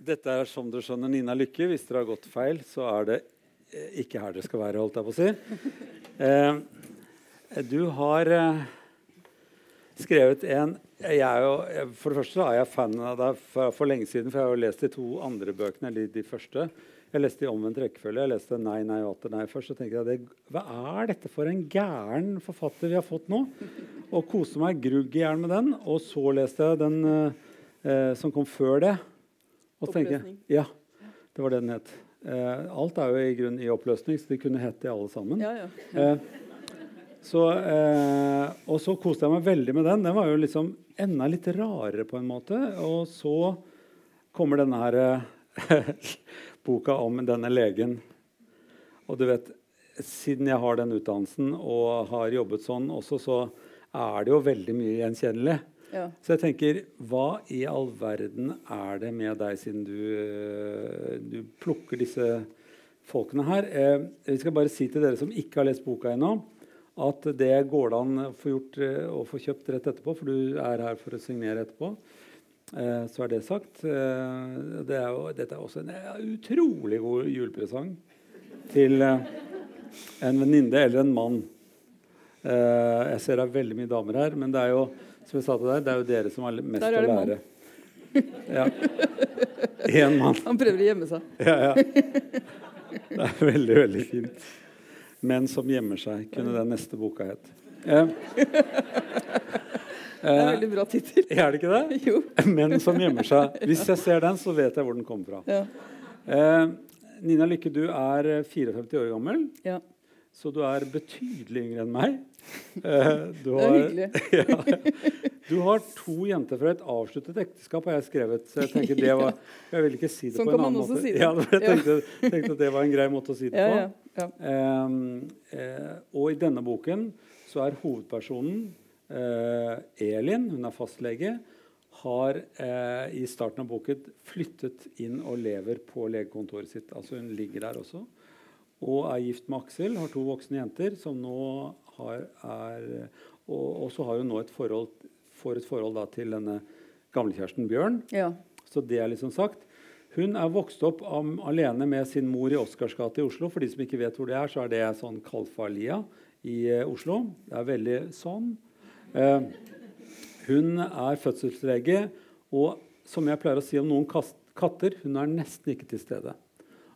Dette er som dere skjønner Nina Lykke. Hvis dere har gått feil, så er det eh, ikke her dere skal være, holdt jeg på å si. Eh, du har eh, skrevet en jo, For det første er jeg fan av deg for, for, lenge siden, for jeg har jo lest de to andre bøkene, eller de første. Jeg leste i omvendt rekkefølge. Jeg leste 'Nei, nei, atter nei' først. Så tenker jeg, det, Hva er dette for en gæren forfatter vi har fått nå? Og koste meg grugg i hjel med den. Og så leste jeg den eh, som kom før det. Og oppløsning. Jeg, ja, det var det den het. Eh, alt er jo i grunn i oppløsning, så de kunne hett det alle sammen. Ja, ja. Eh, så, eh, og så koste jeg meg veldig med den. Den var jo liksom enda litt rarere på en måte. Og så kommer denne her eh, boka om denne legen. Og du vet, siden jeg har den utdannelsen og har jobbet sånn også, så er det jo veldig mye gjenkjennelig. Ja. Så jeg tenker, hva i all verden er det med deg, siden du, eh, du plukker disse folkene her? Eh, vi skal bare si til dere som ikke har lest boka ennå, at det går det an å få gjort eh, og få kjøpt rett etterpå, for du er her for å signere etterpå. Eh, så er det sagt. Eh, det er jo, dette er også en utrolig god julepresang til en venninne eller en mann. jeg ser det er veldig mye damer her, men det er jo som jeg sa til deg, det er jo dere som har mest å lære. Ja. Én mann. Han prøver å gjemme seg. Ja, ja. Det er veldig, veldig fint. 'Menn som gjemmer seg' kunne den neste boka hett. Eh, det er veldig bra tittel. Er det ikke det? Jo. 'Menn som gjemmer seg'. Hvis jeg ser den, så vet jeg hvor den kommer fra. Ja. Eh, Nina Lykke, du er 54 år gammel, ja. Så du er betydelig yngre enn meg. Eh, du har, det er hyggelig. ja, du har to jenter fra et avsluttet ekteskap, har jeg skrevet. Så jeg tenker det var, jeg ville ikke si det sånn på en annen måte. Si ja, jeg tenkte, tenkte, at det var en grei måte å si det på. Um, og i denne boken så er hovedpersonen uh, Elin, hun er fastlege, har uh, i starten av boken flyttet inn og lever på legekontoret sitt. Altså Hun ligger der også. Og er gift med Aksel, har to voksne jenter som nå har, er Og så har hun nå et forhold, får et forhold da, til denne gamlekjæresten Bjørn. Ja. Så det er liksom sagt. Hun er vokst opp um, alene med sin mor i Oscars gate i Oslo. For de som ikke vet hvor det er, så er det sånn Kalfalia i uh, Oslo. Det er veldig sånn. Uh, hun er fødselslege, og som jeg pleier å si om noen katter, hun er nesten ikke til stede.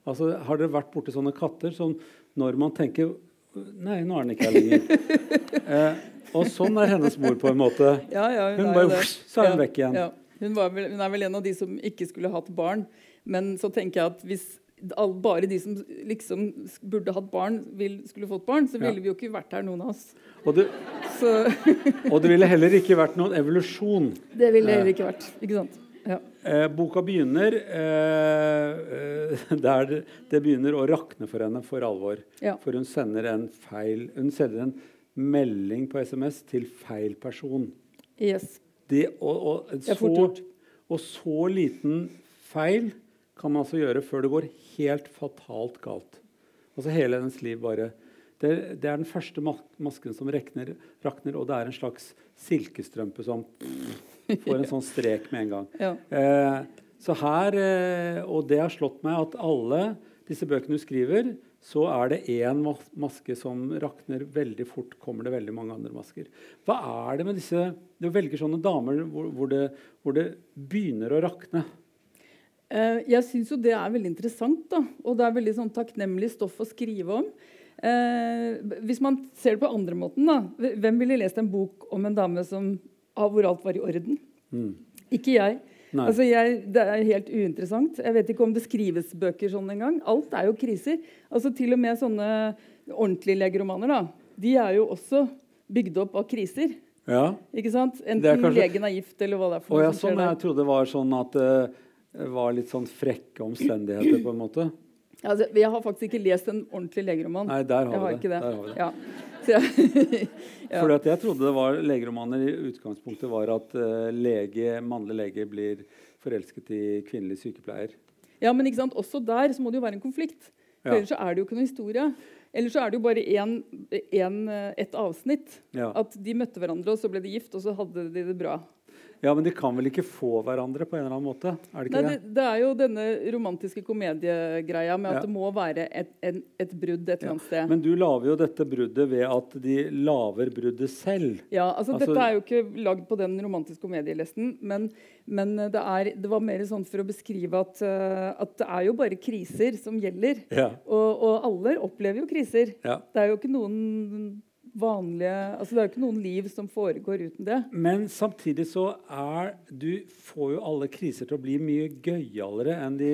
Altså, har dere vært borti sånne katter som når man tenker Nei, nå er den ikke her lenger. Eh, og sånn er hennes mor på en måte. Ja, ja, hun, hun bare, så er hun ja, vekk igjen. Hun, vel, hun, er vel en av de som ikke skulle hatt barn. Men så tenker jeg at hvis bare de som liksom burde hatt barn, vil, skulle fått barn, så ville vi jo ikke vært her, noen av oss. Og det, og det ville heller ikke vært noen evolusjon. Det ville det heller ikke vært. ikke sant? Ja. Eh, boka begynner eh, eh, der det, det, begynner å rakne for henne for alvor. Ja. For hun sender en feil Hun sender en melding på SMS til feil person. Yes. Det, og, og, så, og, så, liten feil kan man altså gjøre før det går helt fatalt galt. Altså Hele hennes liv bare det, det, er den første masken som rekner, rakner, og det er en slags silkestrømpe som Får en sånn strek med en gang. Ja. Eh, så her, eh, Og det har slått meg at alle disse bøkene du skriver, så er det én maske som rakner veldig fort. kommer det veldig mange andre masker. Hva er det med disse Du velger sånne damer hvor, hvor, det, hvor det, begynner å rakne. Eh, jeg syns jo det er veldig interessant. da, Og det er veldig sånn takknemlig stoff å skrive om. Eh, hvis man ser det på andre måten, da, Hvem ville lest en bok om en dame som av hvor alt var i orden. Mm. Ikke jeg. Altså jeg. Det er helt uinteressant. Jeg vet ikke om det skrives bøker sånn engang. Alt er jo kriser. Altså Til og med sånne ordentlige legeromaner da, de er jo også bygd opp av kriser. Ja. Ikke sant? Enten kanskje... legen er gift, eller hva det er. for oh, ja, sånn, Jeg trodde det var sånn at det uh, var litt sånn frekke omstendigheter. på en måte. Altså, jeg har faktisk ikke lest en ordentlig legeroman. Nei, der har, vi det. Der har vi det. Ja. Jeg, ja. Fordi at jeg trodde det var legeromaner i utgangspunktet var at uh, lege, mannlig lege blir forelsket i kvinnelig sykepleier. Ja, men ikke sant? også der så må det jo være en konflikt. For ja. Ellers så er det jo ikke noe historie. Eller så er det jo bare en, en, et avsnitt. Ja. At de møtte hverandre, og så ble de gift, og så hadde de det bra. Ja, Men de kan vel ikke få hverandre på en eller annen måte? Er det ikke Nei, det? det, det er jo denne romantiske komediegreia med at Ja. det må være et, en, et brudd et eller annet sted. Men du lager jo dette bruddet ved at de lager bruddet selv. Ja, altså, Altså- Dette er jo ikke lagd på den romantiske komedielesten, men, men det, er, det var mer sånn for å beskrive at, eh, at det er jo bare kriser som gjelder. Ja. Og, og alle opplever jo kriser. Ja. Det er jo ikke noen vanlige altså Det er jo ikke noen liv som foregår uten det. Men samtidig så er Du får jo alle kriser til å bli mye gøyalere enn de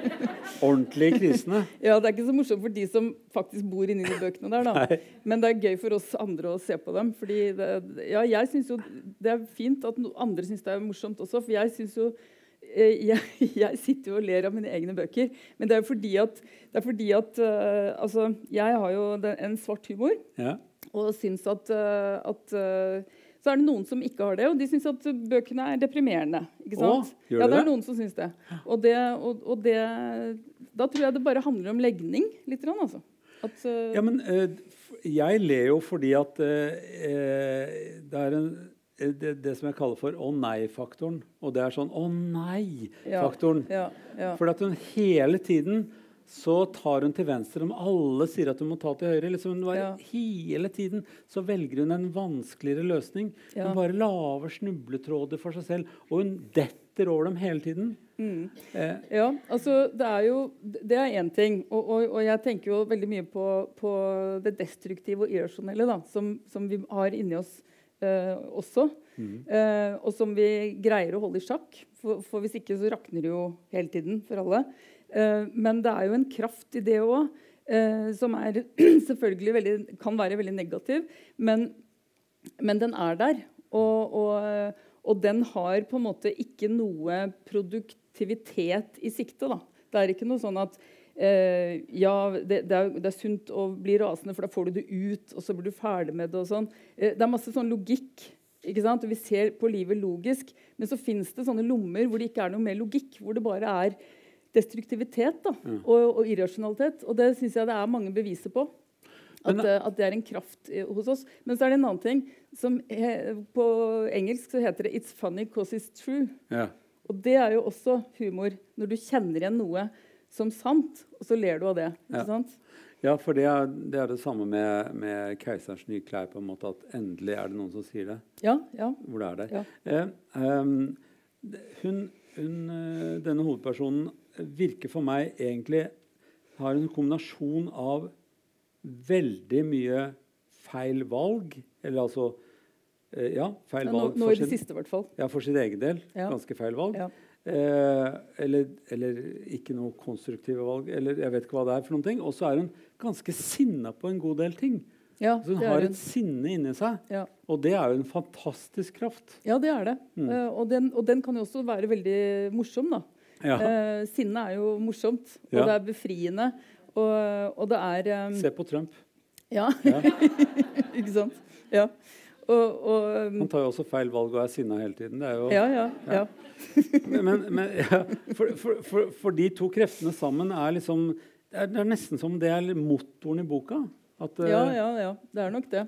ordentlige krisene. Ja, Det er ikke så morsomt for de som faktisk bor inni de bøkene der, da. Nei. Men det er gøy for oss andre å se på dem. fordi det, ja, jeg synes jo det er fint at no- andre syns det er morsomt også, for jeg syns jo eh, jeg, jeg sitter jo og ler av mine egne bøker. Men det er jo fordi at, det er fordi at uh, altså, jeg har jo en svart humor. Ja. Og syns at, eh, at eh, Så er det noen som ikke har det, og de syns at bøkene er deprimerende. ikke sant? gjør ja, det, det er noen som syns det. Og, det, og, og det Da tror jeg det bare handler om legning litt. Altså. At, uh... Ja, men uh, jeg ler jo fordi at eh, det er en det, det som jeg kaller for 'å nei'-faktoren. Og det er sånn 'å nei'-faktoren. ja, ja. for at hun hele tiden så tar hun til venstre om alle sier at hun må ta til høyre. Liksom hun var Ja. Hele tiden så velger hun en vanskeligere løsning. Ja. Hun bare lager snubletråder for seg selv, og hun detter over dem hele tiden. Mm. Eh, Ja, altså det er jo Det er én ting. Og, og, og jeg tenker jo veldig mye på, på det destruktive og irrasjonelle da, som, som vi har inni oss eh, også. Eh, og som vi greier å holde i sjakk. For, for hvis ikke så rakner det jo hele tiden for alle. Eh, men det er jo en kraft i det òg. Eh, som er selvfølgelig veldig, kan være veldig negativ, men, men den er der. Og, og, og den har på en måte ikke noe produktivitet i sikte. Da. Det er ikke noe sånn at eh, ja, det, det, er, det er sunt å bli rasende, for da får du det ut, og så blir du ferdig med det. og sånn. Eh, det er masse sånn logikk. vi ser på livet logisk, men så fins det sånne lommer hvor det ikke er noe mer logikk. Hvor det bare er destruktivitet da, og, og irrasjonalitet. Og det syns jeg det er mange beviser på. At, Men- eh, at det er en kraft hos oss. Men så er det en annen ting. som he, På engelsk så heter det 'It's funny because it's true'. ja. Og det er jo også humor. Når du kjenner igjen noe som sant, og så ler du av det. Ja. sant? ja, for det er, det er det samme med, med 'Keiserens nye klær'. på en måte At endelig er det noen som sier det. Ja, ja. Hvor det er der. Ja. Eh, um, det- hun, hun, eh, denne hovedpersonen virker for meg egentlig har en kombinasjon av veldig mye feil valg. Eller altså eh, Ja, feil Ja, nå, valg nå i det siste, i hvert fall. ja, for sin egen del. Ja. Ganske feil valg. Ja. Eh, eller, eller ikke noe konstruktive valg. Eller jeg vet ikke hva det er. for noen ting. Og så er hun ganske sinna på en god del ting. Ja, Så hun har hun. et sinne inni seg. Ja. Og det er jo en fantastisk kraft. ja, det er det. Mm. Uh, og, den, og den kan jo også være veldig morsom. da. Ja. Uh, sinne er jo morsomt, og Ja. det er befriende. Og, og det er um... Se på Trump. Ja, Ja. ikke sant? Ja. Og, og um, Han tar jo også feil valg og er sinna hele tiden. Det er jo, ja, ja, ja. men, men, ja, for, for, for, for de to kreftene sammen er liksom Det er, det er nesten som det er motoren i boka. At, uh... Ja, ja, ja. Det er nok det.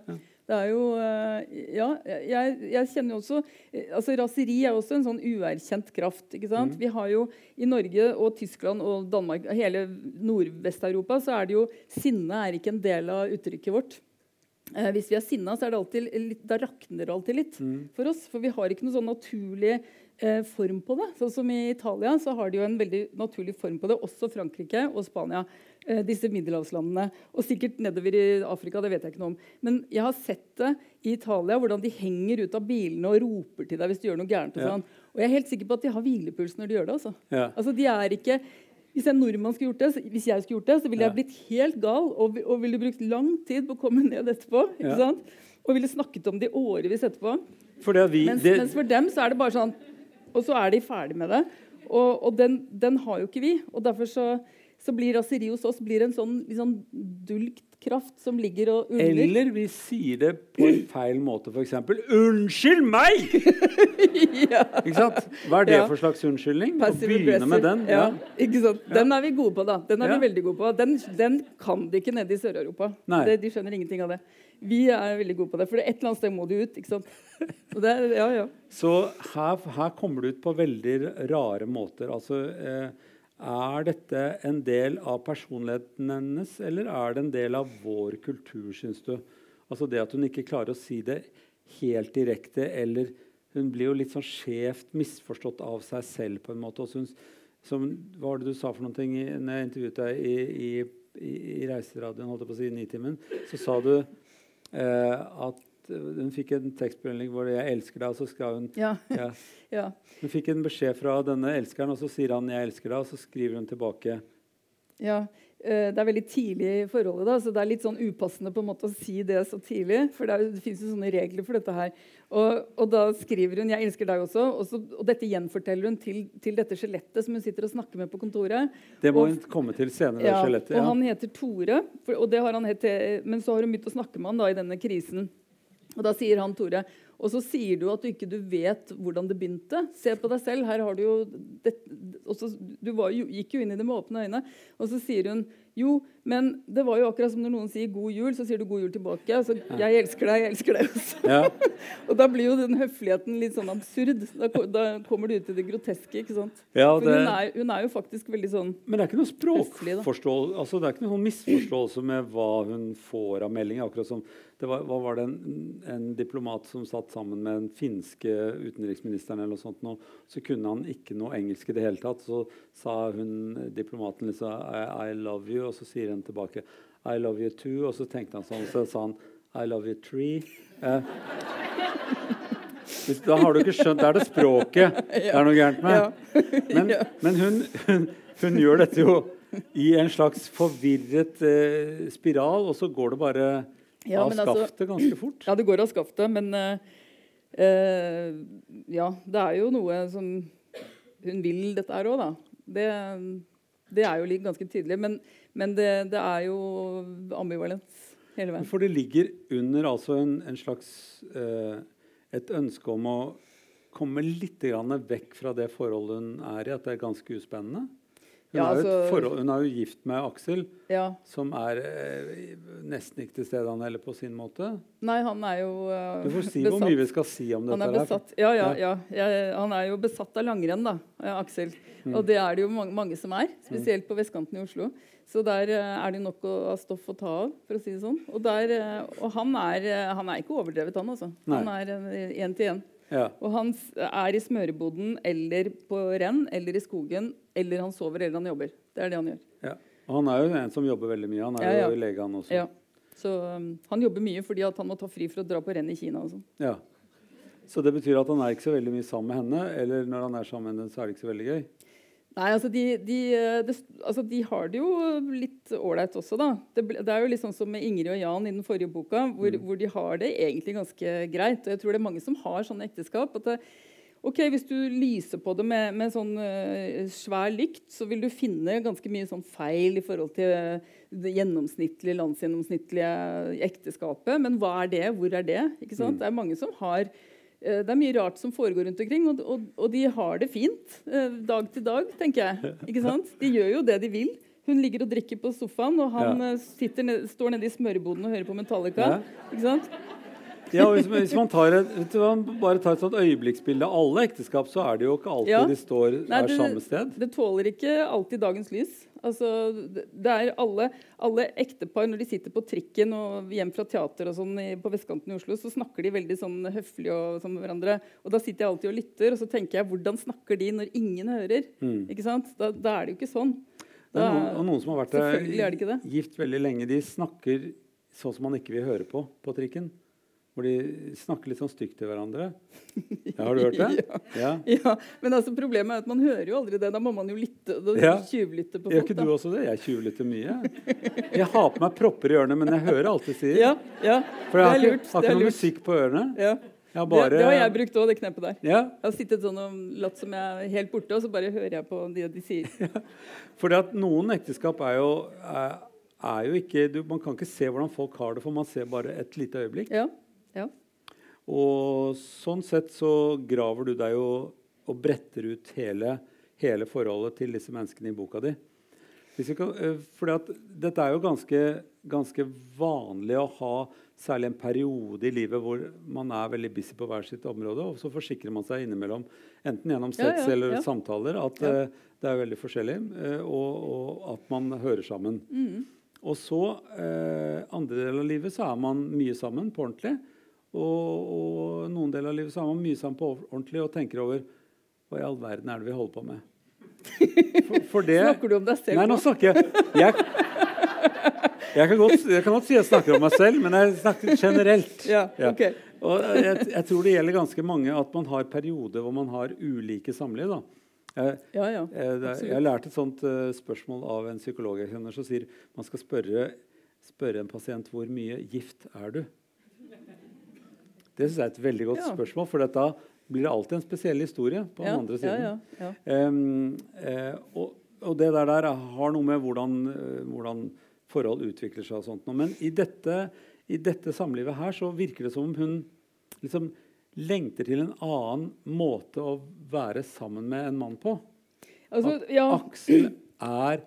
Det er jo eh, Ja, jeg, jeg kjenner jo også eh, altså Raseri er jo også en sånn uerkjent kraft. ikke sant? Mm. Vi har jo I Norge og Tyskland og Danmark, hele Nordvest-Europa, så er det jo Sinne er ikke en del av uttrykket vårt. Eh, hvis vi er sinna, så er det alltid da rakner det alltid litt Mm. for oss. For vi har ikke noe sånn naturlig eh, form på det. Sånn som i Italia så har de jo en veldig naturlig form på det. Også Frankrike og Spania. Eh, disse middelhavslandene. Og sikkert nedover i Afrika. det vet jeg ikke noe om. Men jeg har sett det i Italia, hvordan de henger ut av bilene og roper til deg hvis du gjør noe gærent. Og, Ja. sånn. og jeg er helt sikker på at de har hvilepuls når de gjør det. altså. Ja. Altså, de er ikke... Hvis en nordmann skulle gjort det, hvis jeg skulle gjort det, så ville Ja. jeg blitt helt gal og, og ville brukt lang tid på å komme ned etterpå. ikke Ja. sant? Og ville snakket om det i årevis etterpå. Vi, Mens, det, mens for dem så er det bare sånn Og så er de ferdig med det. Og, og den, den har jo ikke vi. Og derfor så, så blir raseri hos oss blir en sånn litt sånn dulgt kraft som ligger og ulmer. Eller vi sier det på en feil måte, f.eks.: Unnskyld meg! ja. Ikke sant? Hva er det Ja. for slags unnskyldning? Å begynne med den. Ja. Ikke sant? Den er vi gode på, da. Den er vi veldig gode på. Den, den kan de ikke nede i Sør-Europa. De skjønner ingenting av det. Vi er veldig gode på det. For et eller annet sted må du ut. ikke sant? Er, ja, ja. Så her, her kommer du ut på veldig rare måter. Altså, eh, er dette en del av personligheten hennes, eller er det en del av vår kultur, syns du? Altså det at hun ikke klarer å si det helt direkte, eller hun blir jo litt sånn skjevt misforstått av seg selv på en måte. Og som, hva var det du sa for noe i, når jeg intervjuet deg i, i, i, Reiseradioen, holdt jeg på å si, Nitimen? Så sa du at hun fikk en tekstmelding hvor det 'jeg elsker deg', og så skrev hun ja. ja. ja. Hun fikk en beskjed fra denne elskeren, og så sier han 'jeg elsker deg', og så skriver hun tilbake. Ja, eh, Det er veldig tidlig i forholdet, da, så det er litt sånn upassende på en måte å si det så tidlig. For det, er, det fins jo sånne regler for dette her. Og, og da skriver hun 'jeg elsker deg også', og, så, og dette gjenforteller hun til, til dette skjelettet som hun sitter og snakker med på kontoret. Det må Og- hun komme til senere. Ja, skjelettet. Ja. og han heter Tore, for, og det har han hett, men så har hun begynt å snakke med han da i denne krisen. Og da sier han Tore og så sier du at du ikke du vet hvordan det begynte. Se på deg selv. her har Du jo det, også, du var, jo, gikk jo inn i det med åpne øyne. Og så sier hun jo, men det var jo akkurat som når noen sier 'god jul', så sier du 'god jul' tilbake. Altså, 'Jeg elsker deg, jeg elsker deg' også. Ja. Og da blir jo den høfligheten litt sånn absurd. Da, da kommer du ut i det groteske. ikke sant? Ja, det, hun er, hun er jo faktisk veldig sånn men det er ikke noe språkforståelse altså, Det er ikke noen misforståelse med hva hun får av meldinger. akkurat som det var, hva var det en, en diplomat som satt sammen med den finske utenriksministeren, eller noe sånt, nå, så kunne han ikke noe engelsk i det hele tatt. Så sa hun diplomaten liksom I, I love you, og så sier hun tilbake I love you too, og så tenkte han sånn, så sa han I love you tree. Eh, da har du ikke skjønt Det er det språket det er noe gærent med. Men, men hun, hun, hun gjør dette jo i en slags forvirret eh, spiral, og så går det bare Ja, av skaftet altså- ganske fort. Ja, det går av skaftet, men eh, eh, Ja, det er jo noe som Hun vil dette her òg, da. Det, det er jo ganske tydelig. Men, men det, det er jo ambivalens hele veien. For det ligger under altså en, en slags eh, Et ønske om å komme litt vekk fra det forholdet hun er i, at det er ganske uspennende. Hun, Ja, er, jo altså- forhold, hun er jo gift med Aksel, Ja. som er eh, nesten ikke til stede, han heller, på sin måte. Nei, han er jo eh, Du får si hvor mye vi skal si om dette. er her. besatt, ja, ja, ja. Han er jo besatt av langrenn, da, eh, Aksel. Mm. Og det er det jo mange, mange som er, spesielt på vestkanten i Oslo. Så der eh, er det nok av stoff å ta av, for å si det sånn. Og, der, eh, og han, er, eh, han er ikke overdrevet, han altså. Han er én til én. Ja. Og han er i smøreboden eller på renn eller i skogen, eller han sover eller han jobber. Det er det han gjør. Ja. Og han er jo en som jobber veldig mye. Han er Ja, jo lege, han også. Ja. Så um, han jobber mye fordi at han må ta fri for å dra på renn i Kina og sånn. Ja. Så det betyr at han er ikke så veldig mye sammen med henne, eller når han er sammen med henne, så er det ikke så veldig gøy. Nei, altså de, de, de, altså de har det jo litt ålreit også, da. Det, det er jo litt sånn som med Ingrid og Jan i den forrige boka, hvor, hvor de har det egentlig ganske greit. Og jeg tror det er mange som har sånne ekteskap. at det, ok, Hvis du lyser på det med, med sånn uh, svær lykt, så vil du finne ganske mye sånn feil i forhold til det gjennomsnittlige, landsgjennomsnittlige ekteskapet. Men hva er det? Hvor er det? Ikke sant? Det er mange som har eh, det er mye rart som foregår rundt omkring, og, og, og de har det fint eh, dag til dag, tenker jeg. Ikke sant? De gjør jo det de vil. Hun ligger og drikker på sofaen, og han Ja. eh, sitter ned, står nede i smørboden og hører på Metallica. Ja. Ikke sant? Ja, hvis, hvis man tar et, vet du bare tar et sånt øyeblikksbilde av alle ekteskap, så er det jo ikke alltid Ja. de står Nei, det- samme sted. Det tåler ikke alltid dagens lys. Altså, det er alle, alle ektepar når de sitter på trikken og hjem fra teater og sånn på vestkanten i Oslo, så snakker de veldig sånn høflig og sånn med hverandre. Og da sitter jeg alltid og lytter, og så tenker jeg hvordan snakker de når ingen hører? Ikke sant? Da, da er det jo ikke sånn. Da, noen, og noen som har vært eh, gift veldig lenge, de snakker sånn som man ikke vil høre på på trikken. Hvor de snakker litt sånn stygt til hverandre. Ja, har du hørt det? Ja. ja, men altså problemet er at man hører jo aldri det. Da må man jo lytte, da Ja. tjuvlytte på Gjør folk. ikke du også det? Jeg tjuvlytter mye. Jeg har på meg propper i ørene, men jeg hører alt de sier. Ja, ja, For jeg har ikke, har ikke noe musikk på ørene. Ja. Bare Det, det har jeg brukt òg, det knepet der. Ja, Jeg har sittet sånn og latt som jeg er helt borte, og så bare hører jeg på det de sier. fordi at noen ekteskap er jo, er, er jo ikke du, Man kan ikke se hvordan folk har det, for man ser bare et lite øyeblikk. Ja. Ja. Og sånn sett så graver du deg jo og bretter ut hele, hele forholdet til disse menneskene i boka di. Eh, fordi at dette er jo ganske, ganske vanlig å ha særlig en periode i livet hvor man er veldig busy på hver sitt område, og så forsikrer man seg innimellom, enten gjennom sex ja, eller ja. samtaler, at eh, det er veldig forskjellig, eh, og, og at man hører sammen. Mm. Og så, eh, andre deler av livet, så er man mye sammen på ordentlig. Og, og noen deler av livet så har man mye sammen på ordentlig og tenker over hva i all verden er det vi holder på med? For, for det Snakker du om deg selv Nei, nå snakker jeg Jeg, jeg, kan godt, jeg kan godt si jeg snakker om meg selv, men jeg snakker generelt. Ja, Ja. ok. Og jeg, jeg tror det gjelder ganske mange at man har perioder hvor man har ulike samliv. da. Jeg, Ja, ja. jeg, jeg har lært et sånt uh, spørsmål av en psykolog jeg kjenner, som sier man skal spørre, spørre en pasient hvor mye gift er du? Det syns jeg er et veldig godt Ja. spørsmål, for da blir det alltid en spesiell historie på den andre siden. Ja, ja, ja. Em, eh, og, og det der, der har noe med hvordan, uh, hvordan forhold utvikler seg og sånt. noe. Men i dette, i dette samlivet her så virker det som om hun liksom lengter til en annen måte å være sammen med en mann på. Altså, ja. Aksel er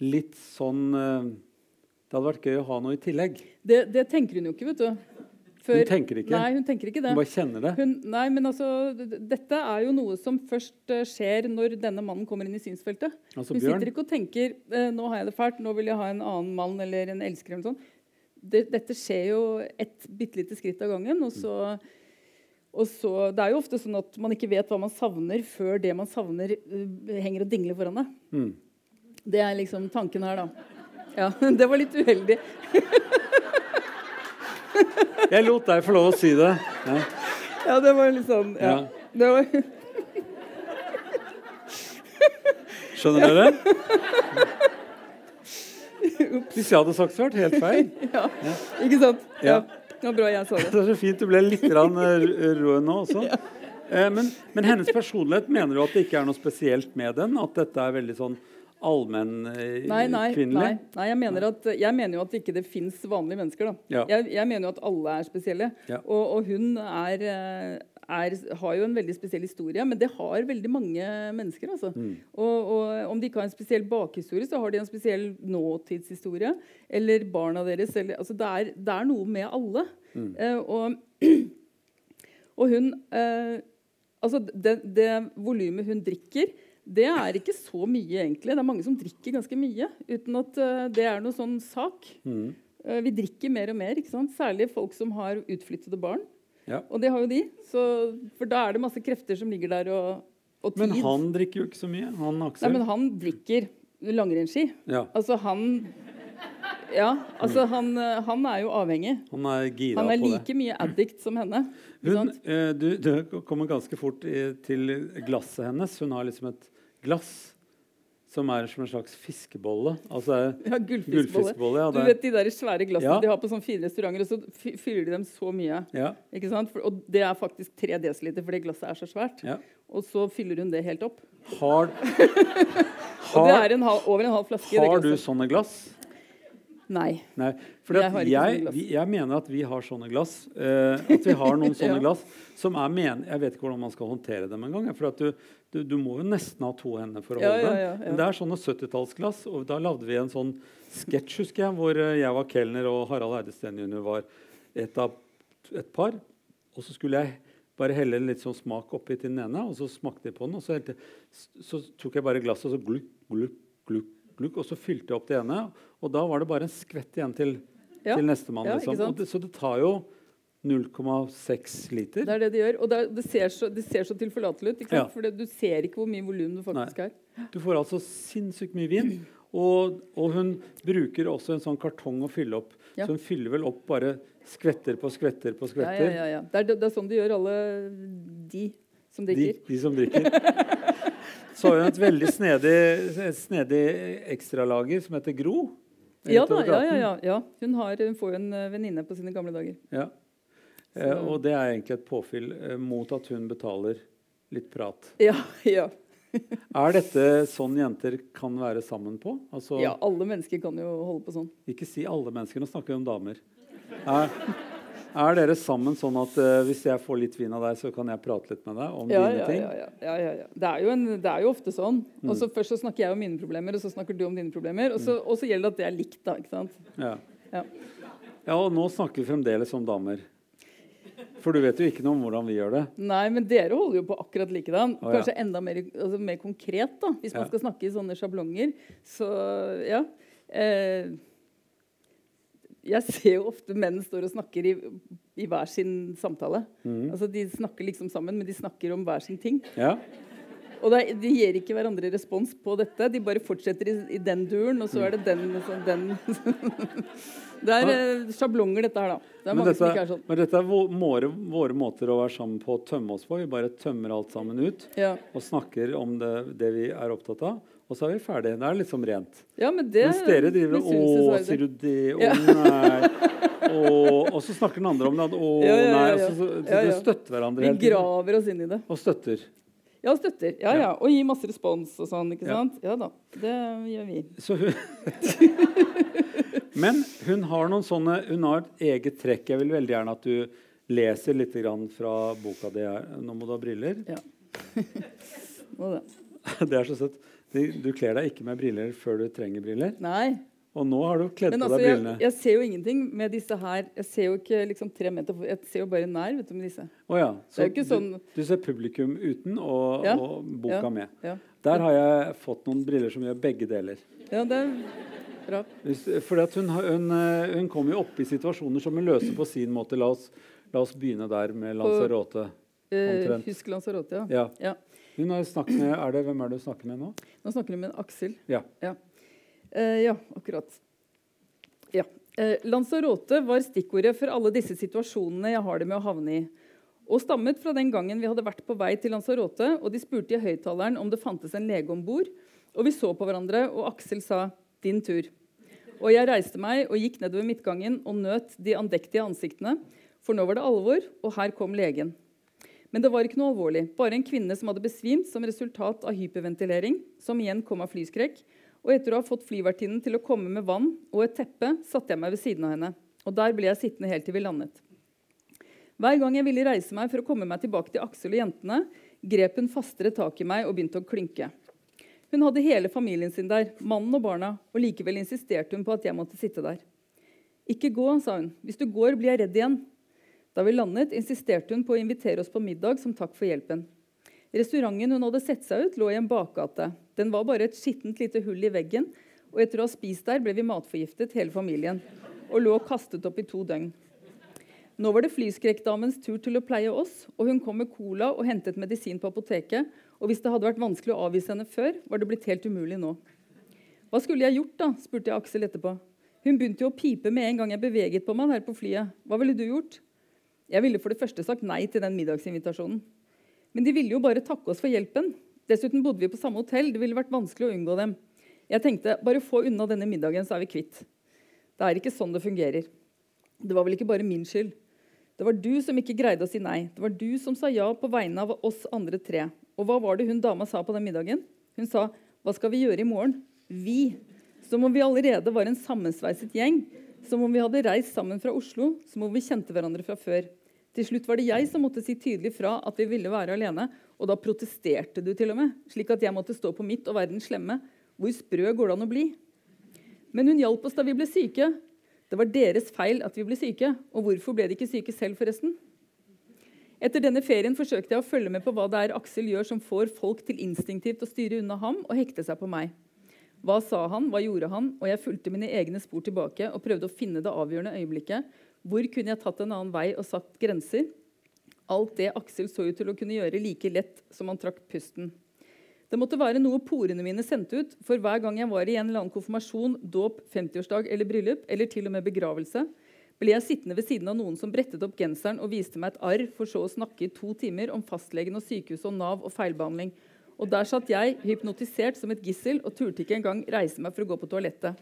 litt sånn eh, Det hadde vært gøy å ha noe i tillegg. Det, det tenker hun jo ikke, vet du. Før- Hun tenker ikke. Nei, hun tenker ikke det. Hun bare kjenner det. Hun, nei, men altså, Dette er jo noe som først eh, skjer når denne mannen kommer inn i synsfeltet. Altså Hun sitter ikke og tenker eh, nå har jeg det fælt, nå vil jeg ha en annen mann eller en elsker. eller sånn. Det, dette skjer jo et bitte lite skritt av gangen. Og så, og så, det er jo ofte sånn at man ikke vet hva man savner, før det man savner, eh, henger og dingler foran deg. Mm. Det er liksom tanken her, da. Ja, Det var litt uheldig. Jeg lot deg få lov å si det. Ja. Ja, det var litt sånn ja. Ja. Det var, Skjønner dere? Hvis jeg hadde sagt det vært helt feil. ja. Ikke sant? Ja. Det var bra jeg sa det. Det er så fint du ble litt grann, eh, rød nå også. Eh, Men, men hennes personlighet, mener du at det ikke er noe spesielt med den? At dette er veldig sånn allmennkvinnelig? Nei, nei, nei, nei jeg, mener at, jeg mener jo at ikke det fins vanlige mennesker. Ja. Jeg, jeg mener jo at alle er spesielle. Ja. Og, og hun er, eh, er, har jo en veldig spesiell historie, men det har veldig mange mennesker. Altså. Mm. Og, og om de ikke har en spesiell bakhistorie, så har de en spesiell nåtidshistorie. Eller barna deres. Eller, altså det, er, det er noe med alle. Mm. Uh, og hun uh, Altså det, det volumet hun drikker, det er ikke så mye, egentlig. Det er mange som drikker ganske mye uten at eh, det er noe sånn sak. Mm. Eh, vi drikker mer og mer, ikke sant? særlig folk som har utflyttede barn. Ja. Og det har jo de. Så, for da er det masse krefter som ligger der, og, og tid. Men han drikker jo ikke så mye. Han Aksel. Nei, men han drikker langrennsski. ja, Altså, han Ja, altså, han, eh, han er jo avhengig. han er gira Han er på det. like mye addict som henne. Hun, du, du kommer ganske fort i, til glasset hennes. Hun har liksom et glass som er som en slags fiskebolle. Altså Ja, gullfiskbolle. gullfiskbolle. Ja, Du vet de der svære glassene Ja. de har på sånne fine restauranter, og så fyller de dem så mye. ja, Ikke sant? For, og det er faktisk 3 dl for det glasset er så svært. ja. Og så fyller hun det helt opp. Har, Og det er en halv, over en halv flaske. har du sånne glass? Nei. Nei. For Jeg jeg, vi, jeg mener at vi har sånne glass. eh, at vi har noen sånne Ja. glass som er men... Jeg vet ikke hvordan man skal håndtere dem engang. For du, du, du må jo nesten ha to hender for å holde ja, dem. ja, ja. Men det er sånne 70-tallsglass. Og da lagde vi en sånn sketsj, husker jeg, hvor eh, jeg var kelner og Harald Eidesteen jr. var et av et par. Og så skulle jeg bare helle litt sånn smak oppi til den ene, og så smakte jeg på den. Og så, helte, så tok jeg bare glasset og så glukk, glukk, glukk, glukk, og så fylte jeg opp det ene. Og da var det bare en skvett igjen til, Ja. til nestemann. Ja, liksom. det, så det tar jo 0,6 liter. Det er det de gjør. Og det, er- det, ser, så, det ser så tilforlatelig ut. Ja. For det, du ser ikke hvor mye volum du faktisk har Du får altså sinnssykt mye vin. Og, og hun bruker også en sånn kartong å fylle opp. Ja. Så hun fyller vel opp bare skvetter på skvetter på skvetter. ja, ja, ja. Det, er, det er sånn de gjør, alle de som De, drikker. de som drikker. Så har hun et veldig snedig, snedig ekstralager som heter Gro. Ja, da, ja, ja, ja, ja. Hun, har, hun får jo en eh, venninne på sine gamle dager. Ja. Eh, og det er egentlig et påfyll eh, mot at hun betaler litt prat. Ja, ja. Er dette sånn jenter kan være sammen på? Altså, Ja, alle mennesker kan jo holde på sånn. Ikke si alle mennesker, nå snakker vi om damer. Er, er dere sammen sånn at uh, hvis jeg får litt vin av deg, så kan jeg prate litt med deg om Ja, dine ja, ting? ja, ja, ja. Det, er jo en, det er jo ofte sånn. Og Mm. så Først så snakker jeg om mine problemer, og så snakker du om dine problemer. Og så, og så gjelder det at det er likt. da, ikke sant? Ja. Ja. ja, og nå snakker vi fremdeles om damer. For du vet jo ikke noe om hvordan vi gjør det. Nei, men dere holder jo på akkurat likedan. Oh. Kanskje enda mer, altså, mer konkret, da, hvis man skal snakke i sånne sjablonger. Så ja. Eh, jeg ser jo ofte menn står og snakker i, i hver sin samtale. Mm. Altså De snakker liksom sammen, men de snakker om hver sin ting. Ja, Og er- de gir ikke hverandre respons på dette. De bare fortsetter i, i den duren, og så er det den, Så, den. Det er eh, sjablonger, dette her, da. Det men, dette, er sånn. men dette er våre, våre måter å være sammen på å tømme oss på. Vi bare tømmer alt sammen ut Ja. og snakker om det, det vi er opptatt av. Og så er vi ferdige. Det er liksom rent. ja, men det Mens dere driver og sier du det? Å nei. Og, og så snakker den andre om det. Å nei. Og så, dere støtter hverandre Vi graver oss inn i det. Og støtter. Ja, støtter. Ja, ja. Og gir masse respons og sånn. ikke Ja. sant? Ja da. Det gjør vi. Så hun Men hun har noen sånne Hun har et eget trekk. Jeg vil veldig gjerne at du leser litt grann fra boka di. her. Nå må du ha briller. Ja. Det er så søtt. Du, du kler deg ikke med briller før du trenger briller. Nei. Og nå har du kledd på altså, deg jeg, brillene. jeg ser jo ingenting med disse her. Jeg ser jo ikke liksom tre meter Jeg ser jo bare nær vet du, med disse. Å ja. Så ikke sånn du, du ser publikum uten og, Ja. og boka Ja. med. Ja, Der har jeg fått noen briller som gjør begge deler. ja det er bra. Fordi at hun, har- hun, eh, hun kommer jo opp i situasjoner som hun løser på sin måte. La oss, la oss begynne der med Lanzarote. Eh, Omtrent. husk Lanzarote, ja. Ja. Hun har snakket med, er det, Hvem er det du snakker med nå? Nå snakker du med Aksel. Ja. Ja, eh, ja akkurat. Ja. Eh, Lanzarote var stikkordet for alle disse situasjonene jeg har det med å havne i. Og stammet fra den gangen vi hadde vært på vei til Lanzarote, og de spurte i høyttaleren om det fantes en lege om bord. Og vi så på hverandre, og Aksel sa 'din tur'. Og jeg reiste meg og gikk nedover midtgangen og nøt de andektige ansiktene. For nå var det alvor, og her kom legen. Men det var ikke noe alvorlig. Bare en kvinne som hadde besvimt som resultat av hyperventilering, som igjen kom av flyskrekk. Og etter å ha fått flyvertinnen til å komme med vann og et teppe, satte jeg meg ved siden av henne. Og der ble jeg sittende helt til vi landet. Hver gang jeg ville reise meg for å komme meg tilbake til Aksel og jentene, grep hun fastere tak i meg og begynte å klynke. Hun hadde hele familien sin der, mannen og barna, og likevel insisterte hun på at jeg måtte sitte der. Ikke gå, sa hun. Hvis du går, blir jeg redd igjen. Da vi landet, insisterte hun på å invitere oss på middag som takk for hjelpen. Restauranten hun hadde sett seg ut, lå i en bakgate. Den var bare et skittent lite hull i veggen, og etter å ha spist der ble vi matforgiftet, hele familien, og lå kastet opp i to døgn. Nå var det flyskrekkdamens tur til å pleie oss, og hun kom med cola og hentet medisin på apoteket. Og hvis det hadde vært vanskelig å avvise henne før, var det blitt helt umulig nå. Hva skulle jeg gjort, da? spurte jeg Aksel etterpå. Hun begynte jo å pipe med en gang jeg beveget på meg her på flyet. Hva ville du gjort? Jeg ville for det første sagt nei til den middagsinvitasjonen. Men de ville jo bare takke oss for hjelpen. Dessuten bodde vi på samme hotell. Det ville vært vanskelig å unngå dem. Jeg tenkte bare få unna denne middagen, så er vi kvitt. Det er ikke sånn det fungerer. Det var vel ikke bare min skyld. Det var du som ikke greide å si nei. Det var du som sa ja på vegne av oss andre tre. Og hva var det hun dama sa på den middagen? Hun sa 'Hva skal vi gjøre i morgen?' Vi. Som om vi allerede var en sammensveiset gjeng. Som om vi hadde reist sammen fra Oslo. Som om vi kjente hverandre fra før. Til slutt var det jeg som måtte si tydelig fra at vi ville være alene. Og da protesterte du til og med, slik at jeg måtte stå på mitt og være den slemme. Hvor sprø går det an å bli? Men hun hjalp oss da vi ble syke. Det var deres feil at vi ble syke. Og hvorfor ble de ikke syke selv, forresten? Etter denne ferien forsøkte jeg å følge med på hva det er Aksel gjør som får folk til instinktivt å styre unna ham og hekte seg på meg. Hva sa han, hva gjorde han? Og jeg fulgte mine egne spor tilbake og prøvde å finne det avgjørende øyeblikket. Hvor kunne jeg tatt en annen vei og satt grenser? Alt det Aksel så ut til å kunne gjøre like lett som han trakk pusten. Det måtte være noe porene mine sendte ut, for hver gang jeg var i en eller annen konfirmasjon, dåp, 50-årsdag eller bryllup, eller til og med begravelse, ble jeg sittende ved siden av noen som brettet opp genseren og viste meg et arr, for så å snakke i to timer om fastlegen og sykehus og Nav og feilbehandling. Og der satt jeg, hypnotisert som et gissel, og turte ikke engang reise meg for å gå på toalettet.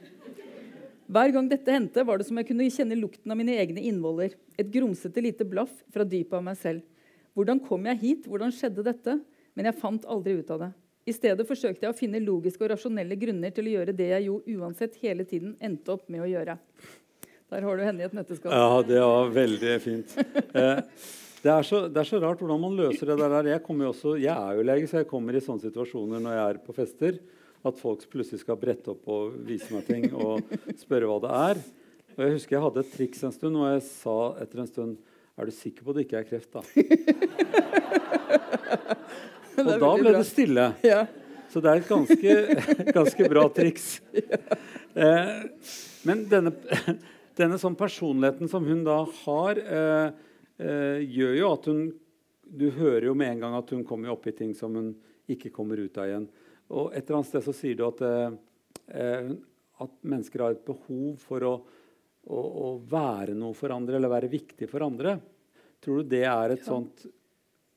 Hver gang dette hendte, var det som jeg kunne kjenne lukten av mine egne innvoller. Et grumsete lite blaff fra dypet av meg selv. Hvordan kom jeg hit? Hvordan skjedde dette? Men jeg fant aldri ut av det. I stedet forsøkte jeg å finne logiske og rasjonelle grunner til å gjøre det jeg jo uansett hele tiden endte opp med å gjøre. Der har du henne i et nøtteskall. Ja, det var veldig fint. Eh, det, er så, det, er så, rart hvordan man løser det der. Jeg, også, jeg er jo lege, så jeg kommer i sånne situasjoner når jeg er på fester. At folk plutselig skal brette opp og vise meg ting og spørre hva det er. Og Jeg husker jeg hadde et triks en stund, og jeg sa etter en stund Er du sikker på at det ikke er kreft, da? og da ble det stille. Ja. Så det er et ganske, ganske bra triks. Eh, men denne denne sånn personligheten som hun da har, eh, eh, gjør jo at hun Du hører jo med en gang at hun kommer opp i ting som hun ikke kommer ut av igjen. Og et eller annet sted så sier du at, eh, at mennesker har et behov for å, å, å, være noe for andre eller være viktig for andre. Tror du det er et sånt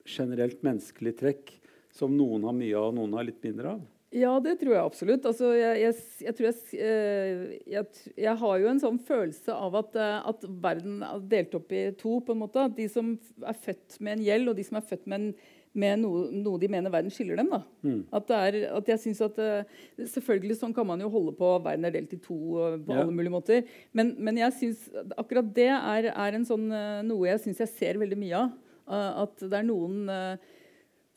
generelt menneskelig trekk som noen har mye av, og noen har litt mindre av? Ja, det tror jeg absolutt. Altså, jeg, jeg, jeg, tror eh, jeg, har jo en sånn følelse av at, eh, at, verden er delt opp i to. på en måte. De som er født med en gjeld, og de som er født med, en, med noe, noe, de mener verden skiller dem. da. Mm. At, er, at, jeg synes at eh, Selvfølgelig sånn kan man jo holde på. Verden er delt i to på ja. alle mulige måter. Men, men jeg synes akkurat det er, er en sånn, noe jeg syns jeg ser veldig mye av. At det er noen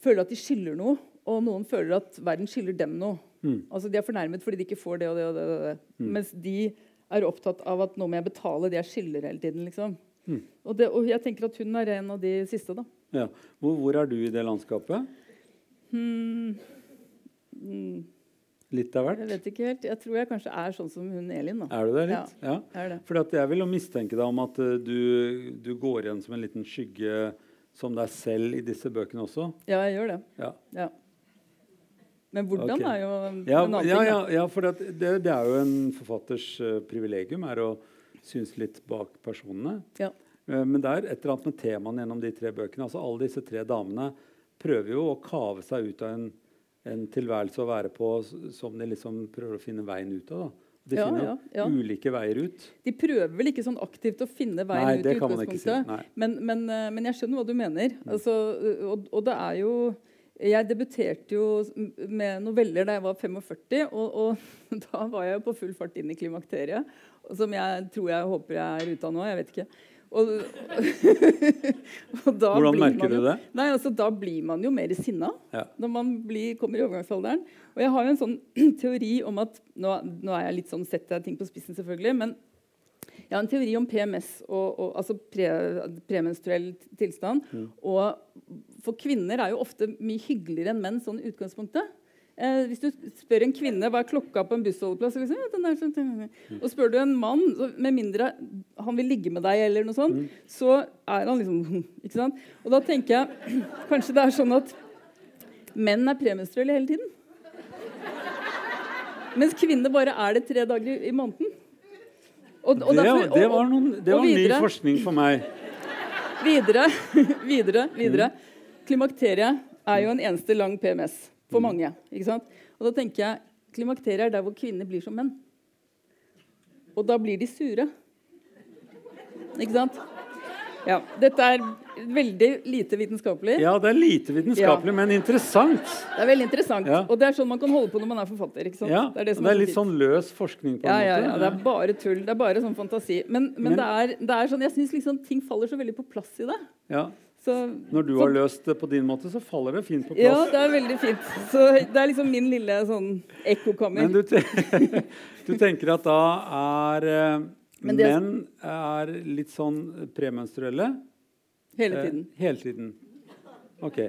føler at de skylder noe. Og noen føler at verden skylder dem noe. Mm. Altså De er fornærmet fordi de ikke får det og det. og det, og det. Mm. Mens de er opptatt av at nå må jeg betale det jeg skylder hele tiden. liksom. Mm. Og, det, og, jeg tenker at hun er en av de siste. da. Ja. Hvor, hvor er du i det landskapet? Hmm. Hmm. Litt av hvert? Jeg vet ikke helt. Jeg tror jeg kanskje er sånn som hun Elin. da. Er du det litt? Ja. ja. Det. Fordi jeg vil jo mistenke deg om at uh, du, du, går igjen som en liten skygge som deg selv i disse bøkene også? Ja, jeg gjør det. Ja. ja. Men hvordan okay. er jo en ja, annen ja, ting. Ja, ja for det, det, er jo en forfatters uh, privilegium er å synes litt bak personene. Ja. Uh, men det er et eller annet med temaene gjennom de tre bøkene. Altså Alle disse tre damene prøver jo å kave seg ut av en, en tilværelse å være på som de liksom prøver å finne veien ut av. da. De ja, finner ja, ja. ulike veier ut. De prøver vel ikke sånn aktivt å finne veien Nei, ut. i utgangspunktet. Si. Men, men, uh, men, jeg skjønner hva du mener. Mm. Altså, og, og det er jo jeg debuterte jo med noveller da jeg var 45, og, og, da var jeg på full fart inn i klimakteriet. Som jeg tror jeg håper jeg er ute av nå. Jeg vet ikke. Og, og Hvordan merker du det? Nei, altså, da blir man jo mer sinna ja. når man blir, kommer i overgangsalderen. Og jeg har jo en sånn teori om at Nå, nå er jeg litt sånn setter jeg ting på spissen, selvfølgelig. men jeg har en teori om PMS, og, og, altså pre, premenstruell tilstand. Mm. Og for kvinner er jo ofte mye hyggeligere enn menn sånn utgangspunktet. Eh, hvis du spør en kvinne hva er klokka på en bussholdeplass, liksom, ja, sånn, mm. og spør du en mann, med mindre han vil ligge med deg, eller noe sånt, mm. så er han liksom ikke sant? Og da tenker jeg kanskje det er sånn at menn er premenstruelle hele tiden. Mens kvinner bare er det tre dager i måneden. Og, og det, derfor, det, var, noen, det var videre, ny forskning for meg. Videre, videre, videre. Klimakteriet er jo en eneste lang PMS for mm. mange. ikke sant? Og da tenker jeg klimakteriet er der hvor kvinner blir som menn. Og da blir de sure. Ikke sant? Ja, Dette er veldig lite vitenskapelig. Ja, det er lite vitenskapelig, ja. men interessant. Det er veldig interessant, ja. Og det er sånn man kan holde på når man er forfatter. ikke sant? Ja, Det er, det det er litt sånn løs forskning på en ja, måte. Ja, det er bare tull. Det er bare sånn fantasi. Men, men, men det, er, det, er, sånn, jeg syns liksom ting faller så veldig på plass i det. Ja. Så, Når du har løst det på din måte, så faller det fint på plass. Ja, det er veldig fint. Så det er liksom min lille sånn ekkokammer. Men du, te du tenker at da er eh, men det, Menn er litt sånn premenstruelle. Hele tiden. Eh, hele tiden. Ok.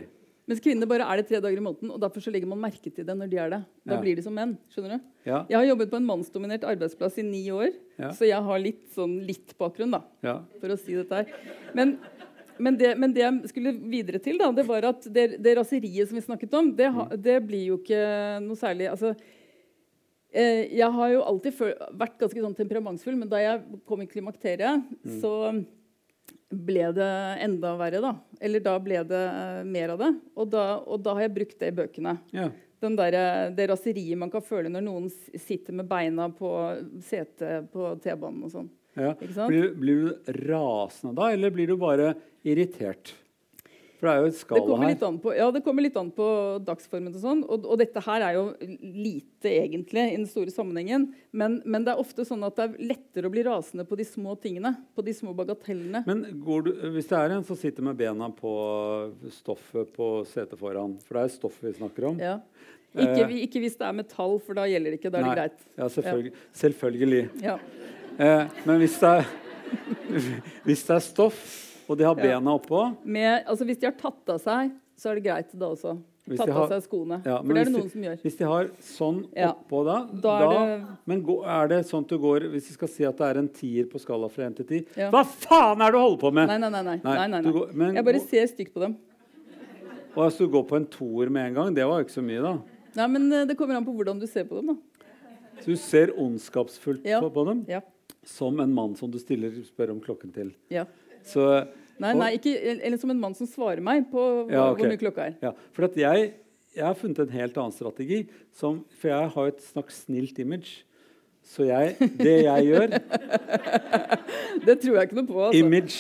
Mens kvinner bare er det tre dager i måneden, og derfor så legger man merke til det når de er det. Da ja. blir de som menn. skjønner du? Ja. Jeg har jobbet på en mannsdominert arbeidsplass i ni år, ja. så jeg har litt, sånn, litt bakgrunn, da, for å si dette her. Men, men, det, men, det, jeg skulle videre til, da, det var at det, det raseriet som vi snakket om, det, mm. det blir jo ikke noe særlig altså, Eh, jeg har jo alltid vært ganske sånn temperamentsfull, men da jeg kom i klimakteriet, mm. så ble det enda verre. da. Eller da ble det mer av det. Og da, og da, har jeg brukt det i bøkene. Ja. Der, det raseriet man kan føle når noen sitter med beina på setet på T-banen og sånn. Ja. Blir, blir, du rasende da, eller blir du bare irritert? For det er jo et skala her. på, ja, det kommer litt an på dagsformen. Og sånn, og, og dette her er jo lite egentlig i den store sammenhengen. Men, men det er ofte sånn at det er lettere å bli rasende på de små tingene. På de små bagatellene. Men går du, hvis det er en som sitter med bena på stoffet på setet foran For det er stoff vi snakker om. Ja. Ikke, Eh. ikke hvis det er metall, for da gjelder det ikke. Da er det greit. Ja, selvfølgelig. selvfølgelig. Ja. Eh, men hvis det, er, hvis det er stoff, og de har Ja. bena oppå Med, altså, hvis de har tatt av seg, så er det greit da også. Hvis Tatt har, av seg skoene. Ja, for det er det det de- noen som gjør. Hvis de har sånn oppå da, Da er det- Men gå, er det sånn at du går Hvis vi skal si at det er en tier på skala fra 1 til 10 Ja. Hva faen er det du holder på med?! Nei, nei, nei. nei. Nei, nei, nei, går- men Jeg bare ser stygt på dem. Og hvis du går på en toer med en gang, det var jo ikke så mye, da. Nei, men eh, Det kommer an på hvordan du ser på dem. da. Så du ser ondskapsfullt Ja. på, på dem? Ja. Som en mann som du stiller spør om klokken til. ja. Så Nei, nei, ikke, eller som en mann som svarer meg på hva, Ja, okay. hvor mye klokka er. Ja, for jeg, jeg har funnet en helt annen strategi. Som, for jeg har et slags snilt image. Så jeg, det jeg gjør Det tror jeg ikke noe på. Altså. Image.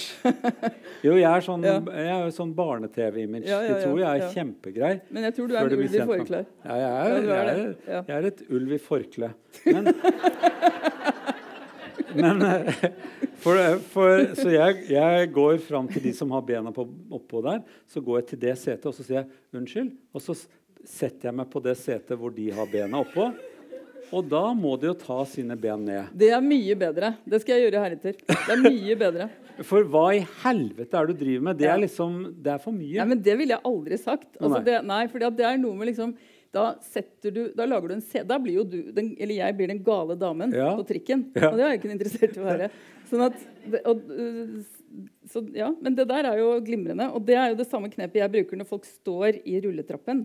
Jo, jeg er sånn, Ja. sånn barne-TV-image. Ja, ja, De tror jeg er kjempegrei. Men jeg tror du er en ulv i forkle. Ja, jeg er jeg, er, jeg er et ulv i forkle. Men, men eh, for, for, Så jeg, jeg går fram til de som har bena på, oppå der. Så går jeg til det setet og så sier jeg unnskyld. Og så setter jeg meg på det setet hvor de har bena oppå. Og da må de jo ta sine ben ned. Det er mye bedre. Det skal jeg gjøre heretter. Det er mye bedre. For hva i helvete er det du driver med? Det er liksom, det er for mye. Nei, men Det ville jeg aldri sagt. Altså, det, nei, at det er noe med liksom da, du, da lager du en CD. Da blir jo du den, Eller jeg blir den gale damen Ja. på trikken. Ja. Og det er jeg ikke interessert i å være. Sånn at, og, øh, så, ja, men det der er jo glimrende. Og det er jo det samme knepet jeg bruker når folk står i rulletrappen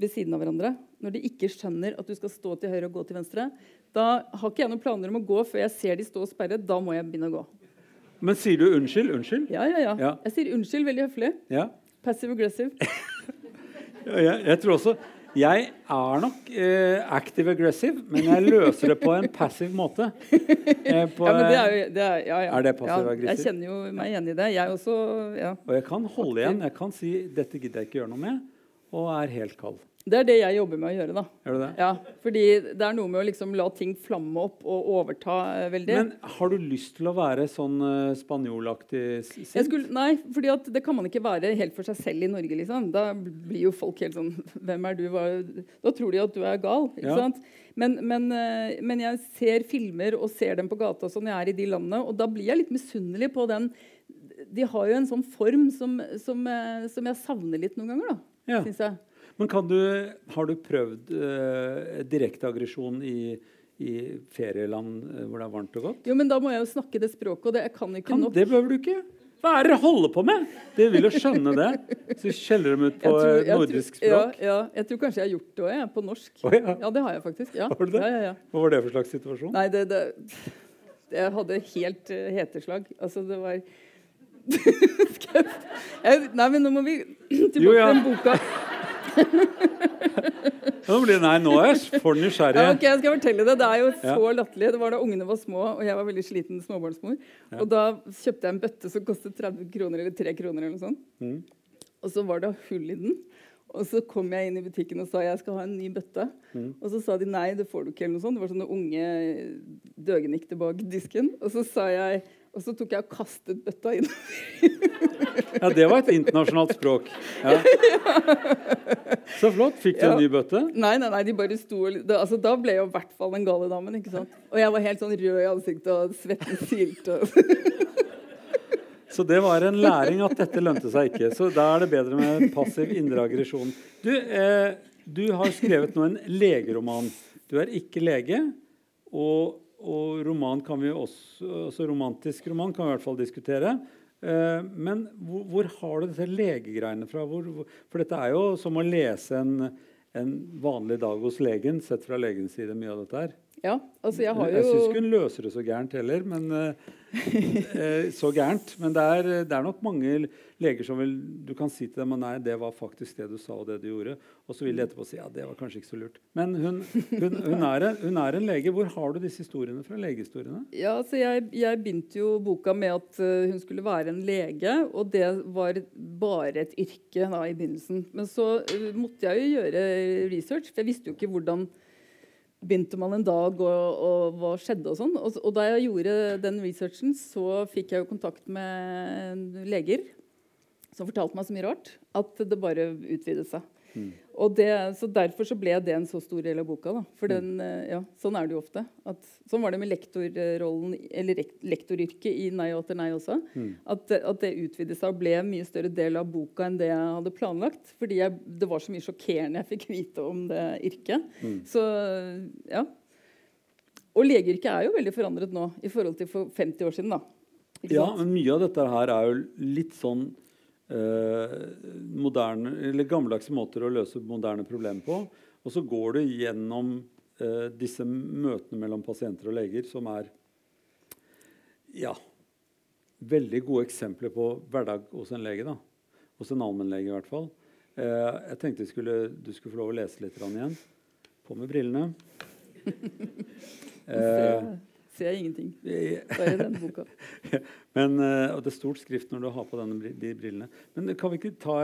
ved siden av hverandre. Når de ikke skjønner at du skal stå til høyre og gå til venstre. Da har ikke jeg noen planer om å gå før jeg ser de stå og sperre. Da må jeg begynne å gå. Men sier du unnskyld? Unnskyld? Ja, ja, ja. Ja. Jeg sier unnskyld veldig høflig. Ja. Passive aggressive. Ja, Jeg, jeg tror også Jeg er nok eh, active aggressive, men jeg løser det på en passiv måte. Eh, på, Ja, men det er jo det er, ja, ja. Er det passiv aggressiv? Jeg kjenner jo meg igjen i det. Jeg også ja. og jeg kan holde igjen. Jeg kan si 'dette gidder jeg ikke gjøre noe med', og er helt kald. Det er det jeg jobber med å gjøre. da. Gjør du det? Ja, fordi det er noe med å liksom la ting flamme opp og overta eh, veldig. Men har du lyst til å være sånn uh, spanjolaktig jeg sint? skulle, nei, fordi at det kan man ikke være helt for seg selv i Norge. liksom. Da blir jo folk helt sånn Hvem er du? Hva? Da tror de at du er gal. ikke Ja. sant? Men, men, eh, men jeg ser filmer og ser dem på gata og sånn, jeg er i de landene, og da blir jeg litt misunnelig på den De har jo en sånn form som, som, eh, som jeg savner litt noen ganger, da. Ja. syns jeg. Men kan du, har du prøvd uh, direkte aggresjon i, i ferieland eh, hvor det er varmt og godt? Jo, men da må jeg jo snakke det språket, og det jeg kan ikke Kan, nok. det behøver du ikke. Hva er det dere holder på med? Dere vil jo skjønne det. Så skjeller dem ut på Jeg tror- eh, jeg nordisk tror- Ja, språk. ja, jeg tror kanskje jeg har gjort det òg, på norsk. Oh, ja. Ja, det har jeg faktisk. Ja. Du det? Ja, ja, ja. Hva var det for slags situasjon? Nei, det, det Jeg hadde helt uh, heteslag. Altså, det var Nei, men nå må vi tilbake Jo, ja. til den boka. Nå blir det, nei, nå er jeg for nysgjerrig. Ja, ok, jeg skal fortelle Det Det er jo Ja. så latterlig. Det var da ungene var små, og jeg var veldig sliten småbarnsmor. Og da kjøpte jeg en bøtte som kostet 30 kroner eller 3 kroner. eller noe sånt. Mm. Og så var det hull i den. Og så kom jeg inn i butikken og sa jeg skal ha en ny bøtte. Mm. Og så sa de nei, det får du ikke. eller noe sånt. Det var sånne unge døgenikter bak disken. Og så sa jeg og så tok jeg og kastet bøtta inn. Ja, det var et internasjonalt språk. Ja. Så flott. Fikk du Ja. en ny bøtte? Nei, nei, nei, de bare sto da, altså, Da ble jeg jo i hvert fall den gale damen. ikke sant? Og jeg var helt sånn rød i ansiktet, og svetten silte. Så det var en læring at dette lønte seg ikke. Så da er det bedre med passiv indre aggresjon. Du, eh, du har skrevet nå en legeroman. Du er ikke lege. Og, og roman kan vi også, altså romantisk roman kan vi i hvert fall diskutere. Eh, men hvor, hvor har du disse legegreiene fra? Hvor, hvor, for dette er jo som å lese en, en vanlig dag hos legen, sett fra legens side. mye av dette her. Ja, altså jeg har jo Jeg syns ikke hun løser det så gærent heller, men eh, så gærent. Men det er, det er, nok mange leger som vil Du kan si til dem at nei, det var faktisk det du sa og det du gjorde. Og så vil de etterpå si ja, det var kanskje ikke så lurt. Men hun, hun, hun, er, hun er, en, lege. Hvor har du disse historiene fra? Legehistoriene? Ja, altså jeg, jeg begynte jo boka med at uh, hun skulle være en lege, og det var bare et yrke da, i begynnelsen. Men så måtte jeg jo gjøre research, for jeg visste jo ikke hvordan begynte man en dag, og, og hva skjedde og sånn. Og, og, da jeg gjorde den researchen, så fikk jeg jo kontakt med leger som fortalte meg så mye rart at det bare utvidet seg. Mm. Og det, så Derfor så ble det en så stor del av boka. Da. For mm. den, eh, ja, sånn er det jo ofte. At, sånn var det med lektorrollen, eller lektoryrket i Nei og atter nei også. Mm. At, at, det utvidet seg og ble en mye større del av boka enn det jeg hadde planlagt. Fordi jeg, det var så mye sjokkerende jeg fikk vite om det yrket. Mm. Så ja. Og legeyrket er jo veldig forandret nå i forhold til for 50 år siden. da. Ja, men mye av dette her er jo litt sånn eh, moderne, eller gammeldagse måter å løse moderne problemer på. Og så går du gjennom eh, disse møtene mellom pasienter og leger, som er ja, veldig gode eksempler på hverdag hos en lege. da. Hos en allmennlege, i hvert fall. Eh, jeg tenkte skulle, du skulle få lov å lese litt igjen. På med brillene. eh, ser jeg ingenting. Bare den boka. Men, uh, og det er stort skrift når du har på denne, de brillene. Men kan vi ikke ta,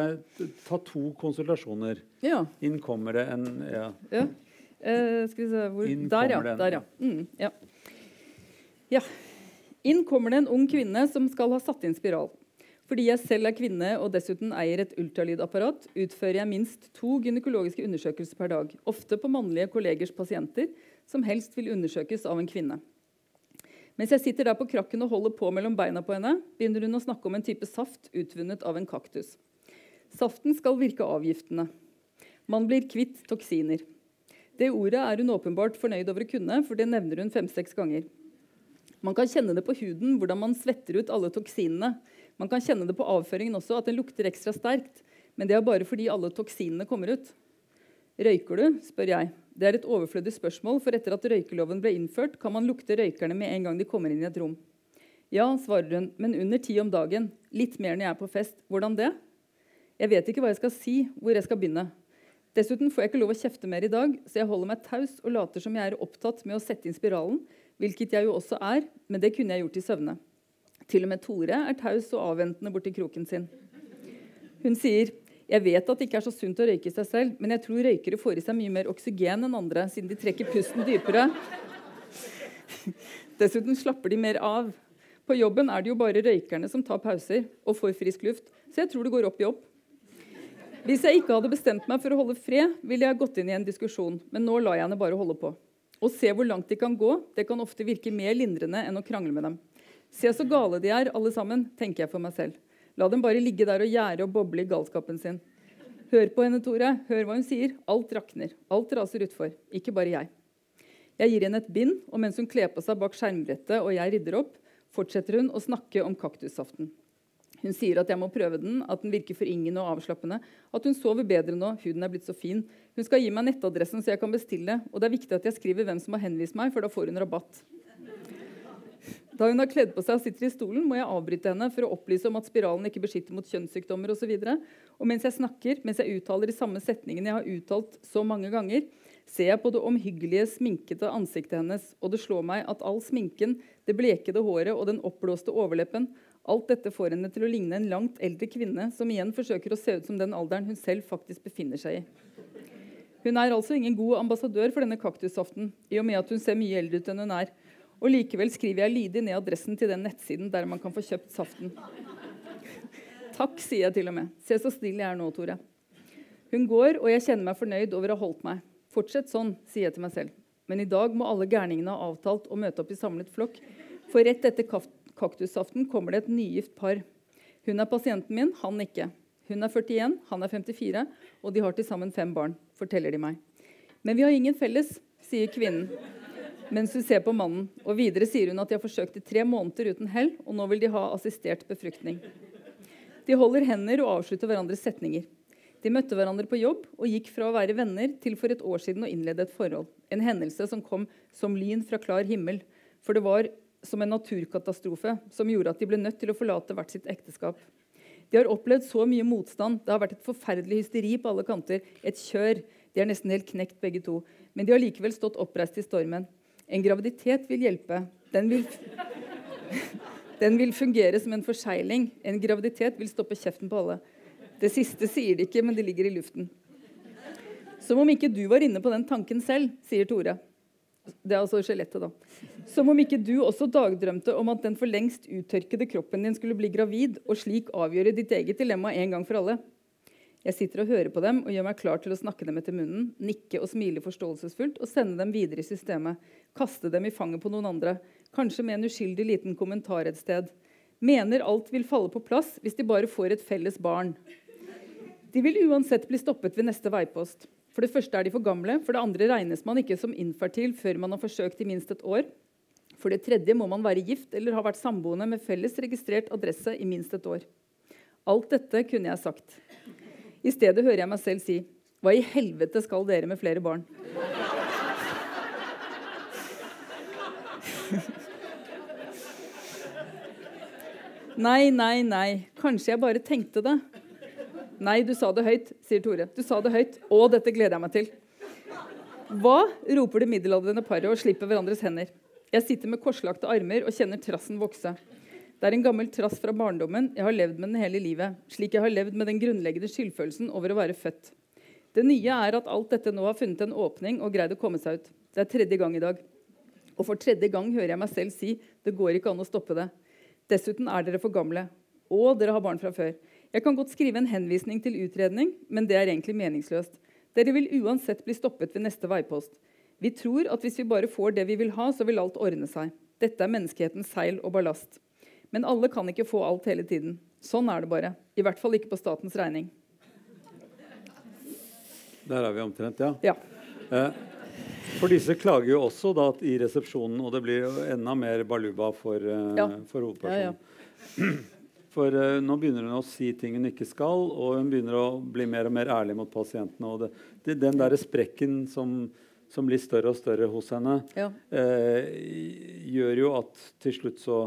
ta to konsultasjoner? Ja. Inn kommer det en Ja. ja. Eh, skal vi se hvor Der, ja. Der, ja. Mm, ja. ja. Inn kommer det en ung kvinne som skal ha satt inn spiral. Fordi jeg selv er kvinne og dessuten eier et ultralydapparat, utfører jeg minst to gynekologiske undersøkelser per dag, ofte på mannlige kollegers pasienter, som helst vil undersøkes av en kvinne. Mens jeg sitter der på krakken og holder på mellom beina på henne, begynner hun å snakke om en type saft utvunnet av en kaktus. Saften skal virke avgiftende. Man blir kvitt toksiner. Det ordet er hun åpenbart fornøyd over å kunne, for det nevner hun fem-seks ganger. Man kan kjenne det på huden hvordan man svetter ut alle toksinene. Man kan kjenne det på avføringen også, at den lukter ekstra sterkt. Men det er bare fordi alle toksinene kommer ut. Røyker du? spør jeg. Det er et overflødig spørsmål, for etter at røykeloven ble innført, kan man lukte røykerne med en gang de kommer inn i et rom. Ja, svarer hun, men under ti om dagen. Litt mer når jeg er på fest. Hvordan det? Jeg vet ikke hva jeg skal si, hvor jeg skal begynne. Dessuten får jeg ikke lov å kjefte mer i dag, så jeg holder meg taus og later som jeg er opptatt med å sette inn spiralen, hvilket jeg jo også er, men det kunne jeg gjort i søvne. Til og med Tore er taus og avventende borti kroken sin. Hun sier jeg vet at det ikke er så sunt å røyke i seg selv, men jeg tror røykere får i seg mye mer oksygen enn andre, siden de trekker pusten dypere. Dessuten slapper de mer av. På jobben er det jo bare røykerne som tar pauser og får frisk luft, så jeg tror det går opp i opp. Hvis jeg ikke hadde bestemt meg for å holde fred, ville jeg gått inn i en diskusjon, men nå lar jeg henne bare holde på. Å se hvor langt de kan gå, det kan ofte virke mer lindrende enn å krangle med dem. Se så gale de er, alle sammen, tenker jeg for meg selv. La dem bare ligge der og gjære og boble i galskapen sin. Hør på henne, Tore. Hør hva hun sier. Alt rakner. Alt raser utfor. Ikke bare jeg. Jeg gir henne et bind, og mens hun kler på seg bak skjermbrettet og jeg rydder opp, fortsetter hun å snakke om kaktussaften. Hun sier at jeg må prøve den, at den virker foryngende og avslappende. At hun sover bedre nå, huden er blitt så fin. Hun skal gi meg nettadressen så jeg kan bestille. Og det er viktig at jeg skriver hvem som har henvist meg, for da får hun rabatt. Da hun har kledd på seg og sitter i stolen, må jeg avbryte henne for å opplyse om at spiralen ikke beskytter mot kjønnssykdommer osv. Og, så og mens jeg snakker, mens jeg uttaler de samme setningene jeg har uttalt så mange ganger, ser jeg på det omhyggelige, sminkete ansiktet hennes, og det slår meg at all sminken, det blekede håret og den oppblåste overleppen, alt dette får henne til å ligne en langt eldre kvinne som igjen forsøker å se ut som den alderen hun selv faktisk befinner seg i. Hun er altså ingen god ambassadør for denne kaktussaften, i og med at hun ser mye eldre ut enn hun er. Og likevel skriver jeg lydig ned adressen til den nettsiden der man kan få kjøpt saften. Takk, sier jeg til og med. Se så snill jeg er nå, Tore. Hun går, og jeg kjenner meg fornøyd over å ha holdt meg. Fortsett sånn, sier jeg til meg selv. Men i dag må alle gærningene ha avtalt å møte opp i samlet flokk. For rett etter kaktussaften kommer det et nygift par. Hun er pasienten min, han ikke. Hun er 41, han er 54, og de har til sammen fem barn, forteller de meg. Men vi har ingen felles, sier kvinnen mens hun ser på mannen. Og videre sier hun at de har forsøkt i tre måneder uten hell, og nå vil de ha assistert befruktning. De holder hender og avslutter hverandres setninger. De møtte hverandre på jobb og gikk fra å være venner til for et år siden å innlede et forhold. En hendelse som kom som lyn fra klar himmel. For det var som en naturkatastrofe som gjorde at de ble nødt til å forlate hvert sitt ekteskap. De har opplevd så mye motstand. Det har vært et forferdelig hysteri på alle kanter. Et kjør. De er nesten helt knekt, begge to. Men de har likevel stått oppreist i stormen. En graviditet vil hjelpe. Den vil, den vil fungere som en forsegling. En graviditet vil stoppe kjeften på alle. Det siste sier de ikke, men det ligger i luften. Som om ikke du var inne på den tanken selv, sier Tore. Det er altså skjelettet, da. Som om ikke du også dagdrømte om at den for lengst uttørkede kroppen din skulle bli gravid, og slik avgjøre ditt eget dilemma en gang for alle. Jeg sitter og hører på dem og gjør meg klar til å snakke dem etter munnen, nikke og smile forståelsesfullt og sende dem videre i systemet. Kaste dem i fanget på noen andre. Kanskje med en uskyldig liten kommentar et sted. Mener alt vil falle på plass hvis de bare får et felles barn. De vil uansett bli stoppet ved neste veipost. For det første er de for gamle, for det andre regnes man ikke som infertil før man har forsøkt i minst et år. For det tredje må man være gift eller ha vært samboende med felles registrert adresse i minst et år. Alt dette kunne jeg sagt. I stedet hører jeg meg selv si Hva i helvete skal dere med flere barn? Nei, nei, nei. Kanskje jeg bare tenkte det. Nei, du sa det høyt, sier Tore. Du sa det høyt. Å, dette gleder jeg meg til. Hva? roper det middelaldrende paret og slipper hverandres hender. Jeg sitter med korslagte armer og kjenner trassen vokse. Det er en gammel trass fra barndommen. Jeg har levd med den hele livet. Slik jeg har levd med den grunnleggende skyldfølelsen over å være født. Det nye er at alt dette nå har funnet en åpning og greid å komme seg ut. Det er tredje gang i dag. Og for tredje gang hører jeg meg selv si det går ikke an å stoppe det. Dessuten er dere for gamle. Og dere har barn fra før. Jeg kan godt skrive en henvisning til utredning, men det er egentlig meningsløst. Dere vil uansett bli stoppet ved neste veipost. Vi tror at hvis vi bare får det vi vil ha, så vil alt ordne seg. Dette er menneskehetens seil og ballast. Men alle kan ikke få alt hele tiden. Sånn er det bare. I hvert fall ikke på statens regning. Der er vi omtrent, ja. Ja. Eh, for disse klager jo også da, i resepsjonen, og det blir jo enda mer baluba for, eh, Ja. for hovedpersonen. Ja, ja. For eh, nå begynner hun å si ting hun ikke skal, og hun begynner å bli mer og mer ærlig mot pasientene. Og det, det, den der sprekken som, som blir større og større hos henne, Ja. eh, gjør jo at til slutt så,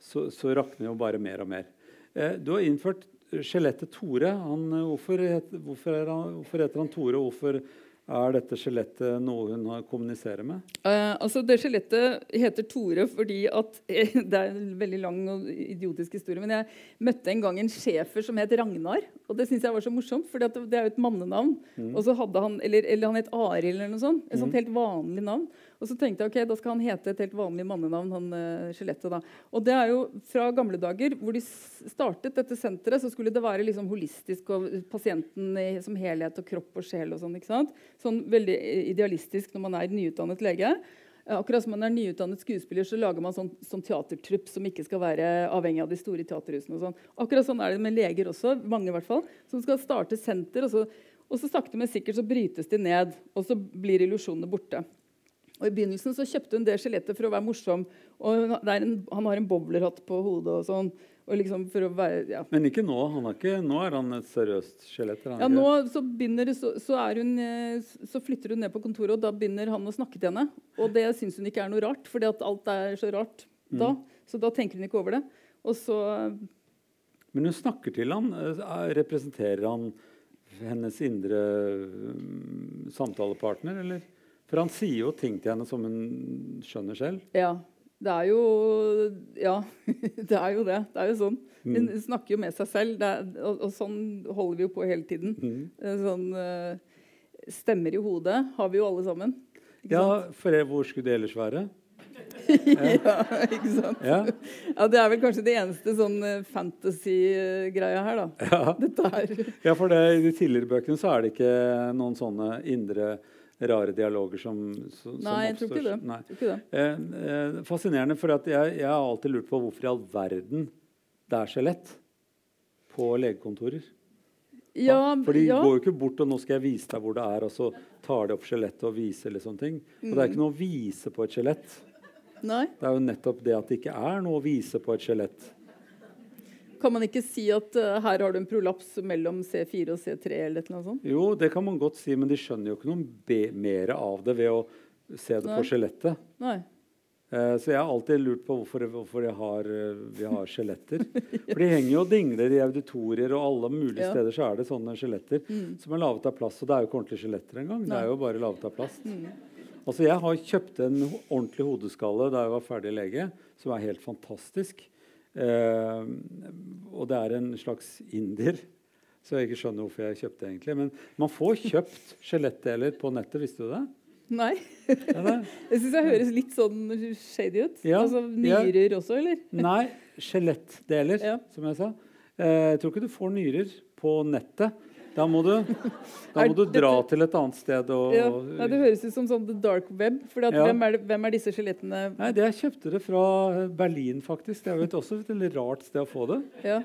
så, så rakner jo bare mer og mer. Eh, du har innført skjelettet Tore. Han, eh, hvorfor, het, hvorfor, er han, hvorfor heter han Tore? og Hvorfor er dette skjelettet noe hun kommuniserer med? Eh, altså det Skjelettet heter Tore fordi at Det er en veldig lang og idiotisk historie. Men jeg møtte en gang en schæfer som het Ragnar. Og det synes jeg var så morsomt, for det er jo et mannenavn. Og så hadde han, eller, eller han het Arild eller noe sånt. Et sånt helt vanlig navn. Og så tenkte jeg ok, da skal han hete et helt vanlig mannenavn. han uh, skjelettet da. Og det er jo fra gamle dager, hvor de startet dette senteret, så skulle det være liksom holistisk og pasienten i, som helhet og kropp og sjel og sånn. ikke sant? Sånn veldig eh, idealistisk når man er nyutdannet lege. Eh, Akkurat som man er nyutdannet skuespiller, så lager man sånn, sånn teatertrupp som ikke skal være avhengig av de store teaterhusene. og sånn. Akkurat sånn er det med leger også, mange i hvert fall, som skal starte senter. Og så, og så sakte, men sikkert så brytes de ned, og så blir illusjonene borte. Og I begynnelsen så kjøpte hun det skjelettet for å være morsom. og en, Han har en bowlerhatt på hodet og sånn. og liksom for å være, ja. Men ikke nå. Han er ikke, nå er han et seriøst skjelett. Ja, nå så, begynner, det- så, så, er hun, eh, så flytter hun ned på kontoret, og da begynner han å snakke til henne. Og det syns hun ikke er noe rart, fordi at alt er så rart da. Så da tenker hun ikke over det. Og så Men hun snakker til han. eh, Representerer han hennes indre mm, samtalepartner, eller? For han sier jo ting til henne som hun skjønner selv. Ja. Det er jo Ja, det er jo det. Det er jo sånn. Hun snakker jo med seg selv, det er, og, og sånn holder vi jo på hele tiden. Mm. Sånn eh, Stemmer i hodet har vi jo alle sammen. Ja, sant? for hvor skulle det ellers være? ja, ikke sant? Ja, Ja, Det er vel kanskje det eneste sånn eh, fantasy-greia her, da. ja. Ja for det, i de tidligere bøkene så er det ikke noen sånne indre, rare dialoger som, som Nei, jeg tror ikke det. Nei. Tror ikke det. Eh, eh, fascinerende, for at jeg, jeg har alltid lurt på hvorfor i all verden det er skjelett på legekontorer. Ja, For de ja. går jo ikke bort og nå skal jeg vise deg hvor det er, og så tar de opp skjelettet og viser eller sånne ting. Og det er ikke noe å vise på et skjelett. Nei. Det er jo nettopp det at det ikke er noe å vise på et skjelett. Kan man ikke si at uh, her har du en prolaps mellom C4 og C3? eller noe sånt? Jo, det kan man godt si, men de skjønner jo ikke noe mer av det ved å se det Nei. på skjelettet. Nei. Uh, så jeg har alltid lurt på hvorfor, hvorfor har, uh, vi har skjeletter. For de henger jo og dingler i auditorier, og alle mulige Ja. steder så er det sånne skjeletter Mm. som er laget av plast. Og det er jo ikke ordentlige skjeletter engang. Det er jo bare laget av plast. Mm. Altså, jeg har kjøpt en ordentlig hodeskalle da jeg var ferdig lege, som er helt fantastisk. Eh, og det er en slags indier. Så jeg ikke skjønner hvorfor jeg kjøpte det egentlig. Men man får kjøpt skjelettdeler på nettet, visste du det? Nei. Jeg syns jeg høres litt sånn shady ut. Ja, Altså ja. Nyrer også, eller? Nei, skjelettdeler, Ja. som jeg sa. Eh, jeg tror ikke du får nyrer på nettet. Da må du, da må du dette- dra til et annet sted og Ja. Nei, det høres ut som sånn the dark web. Ja. hvem, er det- hvem er disse skjelettene? Nei, det Jeg kjøpte det fra Berlin, faktisk. Det er jo også et litt rart sted å få det. Ja.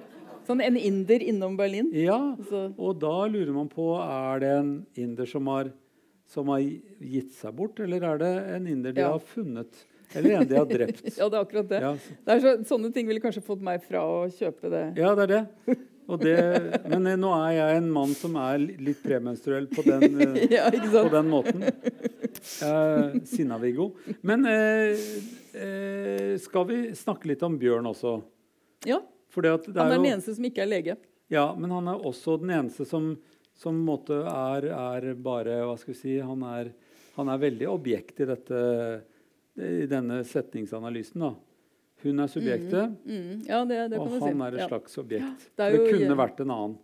Sånn en inder innom Berlin? Ja, Så. Og da lurer man på er det en inder som har, som har gitt seg bort, eller er det en inder de Ja. har funnet? Eller en de har drept? ja, det er akkurat det. Ja, det er så, sånne ting ville kanskje fått meg fra å kjøpe det. ja, det er det. Det. Men eh, nå er jeg en mann som er litt premenstruell på den, eh, Ja, på den måten. Eh, Sinna-Viggo. Men eh, eh, skal vi snakke litt om Bjørn også? Ja, Han er den eneste som ikke er lege. ja, men han er også den eneste som som måte er, er bare Hva skal vi si Han er, han er veldig objekt i dette i denne setningsanalysen. da. Hun er subjektet, Mm, ja, det, det kan og du si. han er et ja. slags objekt. det det, jo- kunne vært en annen.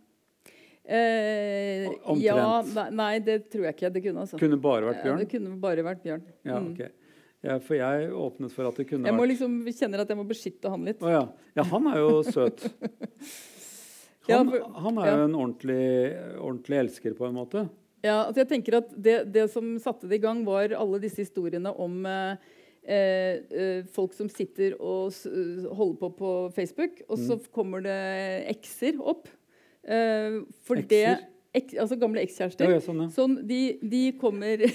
Eh, Omtrent. ja, nei, det tror jeg ikke det kunne. Altså. Kunne bare vært Ja, Bjørn. det kunne bare vært Bjørn. Ja, Mm. ok. Ja, for jeg åpnet for at det kunne Jeg vært vært liksom, kjenner at jeg må beskytte han litt. Oh, ja. ja, han er jo søt. Ja, Han, han er ja. jo en ordentlig, ordentlig elsker, på en måte. Ja, altså jeg tenker at det, det som satte det i gang, var alle disse historiene om eh, eh, eh, folk som sitter og s holder på på Facebook, og så Mm. kommer det ekser opp. Eh, for det Ekser? ek, Altså gamle Ja, ekskjærester. ja, sånn, ja. Sånn, de, de kommer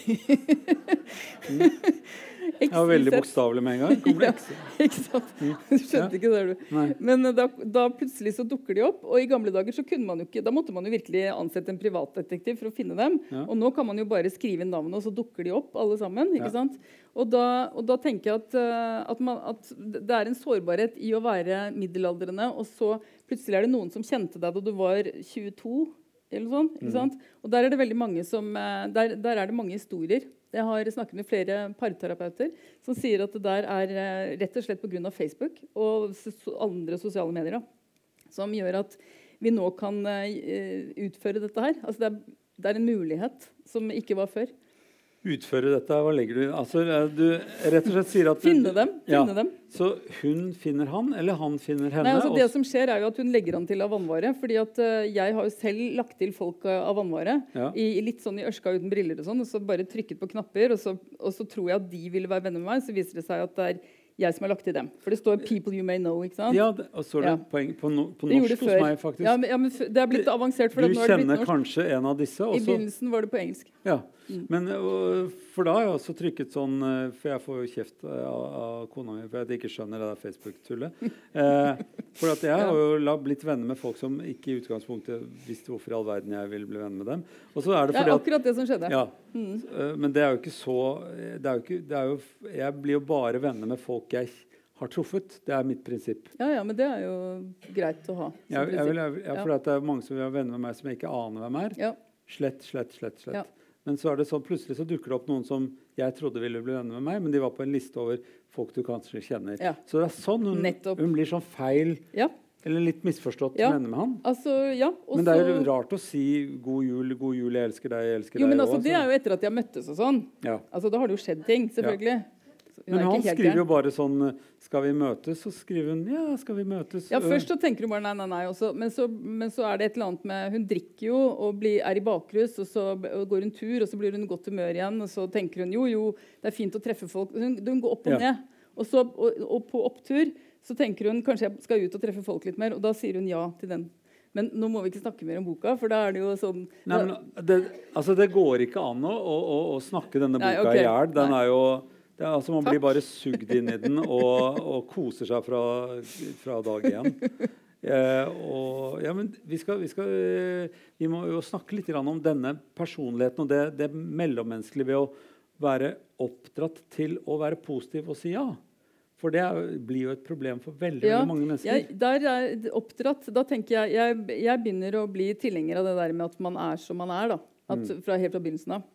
Jeg var veldig bokstavelig med en gang. Kommer det ekser? Ikke sant? Du skjønte ikke det, du. Nei. Men eh, da, da plutselig så dukker de opp. Og i gamle dager så kunne man jo ikke Da måtte man jo virkelig ansette en privatdetektiv for å finne dem. Ja. Og nå kan man jo bare skrive inn navnet, og så dukker de opp alle sammen. ikke Ja. sant? Og da, og da tenker jeg at, eh, at, man, at det er en sårbarhet i å være middelaldrende, og så plutselig er det noen som kjente deg da du var 22. Eller sånt, ikke Mm. Og der er det veldig mange som, eh, der, der er det mange historier. Jeg har snakket med flere parterapeuter som sier at det der er eh, rett og slett pga. Facebook og andre sosiale medier da, som gjør at vi nå kan eh, utføre dette her. Altså det, er, det er en mulighet som ikke var før. Utføre dette, hva legger du Altså, eh, du rett og slett sier at Finne dem. Ja. dem. Så hun finner han, eller han finner henne? Nei, altså det som skjer er jo at Hun legger han til av vannvare. fordi at eh, Jeg har jo selv lagt til folk eh, av vannvare. Ja. I, litt sånn i ørska uten briller og sånn. Og så bare trykket på knapper, og så, og så tror jeg at de ville være venner med meg. Så viser det seg at det er jeg som har lagt til dem. For det står 'people you may know'. ikke sant? Ja, det, og så er det Ja. poeng på, no, på norsk det hos meg, faktisk. Ja, men, ja, men Det er blitt avansert. du er blitt kjenner kanskje en av disse I begynnelsen var det på engelsk. Ja. Mm. Men, og, for da har jeg også trykket sånn eh, For jeg får jo kjeft eh, av, av kona mi for at jeg ikke skjønner det der Facebook-tullet. Eh, for at jeg har jo blitt venner med folk som ikke i utgangspunktet visste hvorfor i all verden jeg ville bli venner med dem. Og så er det Det fordi er at akkurat det som skjedde. Ja. Mm. Eh, Men det er jo ikke så det er jo ikke, det er jo, Jeg blir jo bare venner med folk jeg har truffet. Det er mitt prinsipp. Ja, ja, men det er jo greit å ha. som Jeg, jeg jeg, Ja. for det er mange som vil være venner med meg som jeg ikke aner hvem er. Ja. Slett, slett, slett. slett. Ja. Men så er det sånn, plutselig så dukker det opp noen som jeg trodde ville bli venner med meg, men de var på en liste over folk du kanskje kjenner. Ja. Så det er sånn hun, hun blir sånn feil, ja. eller litt misforstått Ja. med han. Altså, ja. Også, Men det er jo rart å si 'god jul, god jul, jeg elsker deg, jeg elsker Jo, deg' men altså, også. Det er jo etter at de har møttes og sånn. ja. Altså, Da har det jo skjedd ting, selvfølgelig. Men han skriver jo bare sånn 'Skal vi møtes?' Så skriver hun 'Ja, skal vi møtes?' Ja, Først så tenker hun bare nei, nei, nei. Også. Men, så, men så er det et eller annet med Hun drikker jo og blir, er i bakrus, og så og går hun tur, og så blir hun i godt humør igjen. Og så tenker hun jo, jo, det er fint å treffe folk. Hun, hun går opp og Ja. ned. Og, så, og, og på opptur så tenker hun kanskje jeg skal ut og treffe folk litt mer, og da sier hun ja til den. Men nå må vi ikke snakke mer om boka, for da er det jo sånn Nei, men det, altså, det går ikke an å, å, å, snakke denne boka i okay. hjel. Den Nei. er jo det er, altså, Man blir bare sugd inn i den og, og koser seg fra, fra dag én. Eh, og, ja, men vi, skal, vi, skal, eh, vi må jo snakke litt om denne personligheten og det, det mellommenneskelige ved å være oppdratt til å være positiv og si ja. For det er, blir jo et problem for veldig, ja, mange mennesker. Jeg, der er oppdratt, da tenker jeg, jeg, jeg begynner å bli tilhenger av det der med at man er som man er. da, at, mm. fra Helt fra begynnelsen av.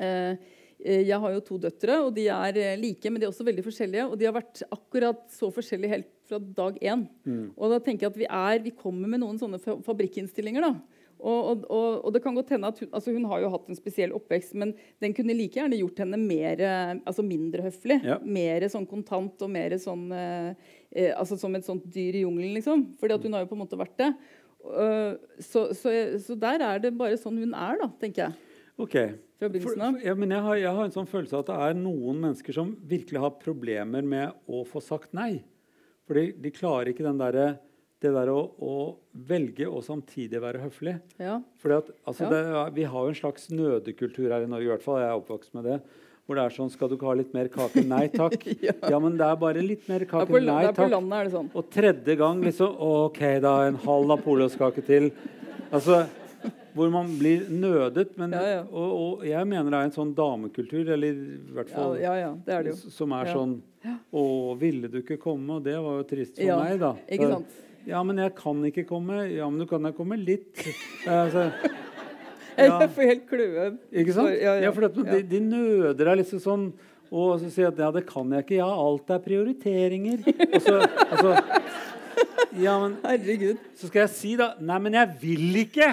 Eh, jeg har jo to døtre, og de er eh, like, men de er også veldig forskjellige. Og de har vært akkurat så forskjellige helt fra dag én. Mm. Og da tenker jeg at vi, er, vi kommer med noen sånne fabrikkinnstillinger. da. Og, og, og, det kan godt hende at hun, altså hun har jo hatt en spesiell oppvekst, men den kunne like gjerne gjort henne mer, altså mindre høflig. Ja. Mer sånn kontant og mer sånn eh, eh, altså Som et sånt dyr i jungelen, liksom. Fordi at hun har jo på en måte vært det. Uh, så, så, så, der er det bare sånn hun er, da, tenker jeg. Ok. Fra begynnelsen av. Ja, men jeg har, jeg har, en sånn følelse av at det er noen mennesker som virkelig har problemer med å få sagt nei. Fordi de klarer ikke den der, det der å, å, velge og samtidig være høflig. Ja. Fordi at, altså, ja. det, Vi har jo en slags nødekultur her i Norge, i hvert fall. Jeg er oppvokst med det. Hvor det er sånn Skal du ikke ha litt mer kake? Nei takk. ja. ja. men det er bare litt mer kake. På, Nei takk. Landet, det sånn. Og tredje gang liksom OK, da. En halv Napoleonskake til. Altså hvor man blir nødet. Men, ja, ja. Og, og, jeg mener det er en sånn damekultur, eller i hvert fall ja, det det som er sånn Å, ville du ikke komme? Og det var jo trist for meg, da. Ikke sant? Ja, men jeg kan ikke komme. Ja, men du kan da komme litt. altså, jeg får helt kløe. Ikke sant? Ja, for de, de, nøder deg liksom sånn. Og så sier jeg at ja, det kan jeg ikke. Ja, alt er prioriteringer. Og så, altså, ja, men, Herregud. Så skal jeg si, da Nei, men jeg vil ikke!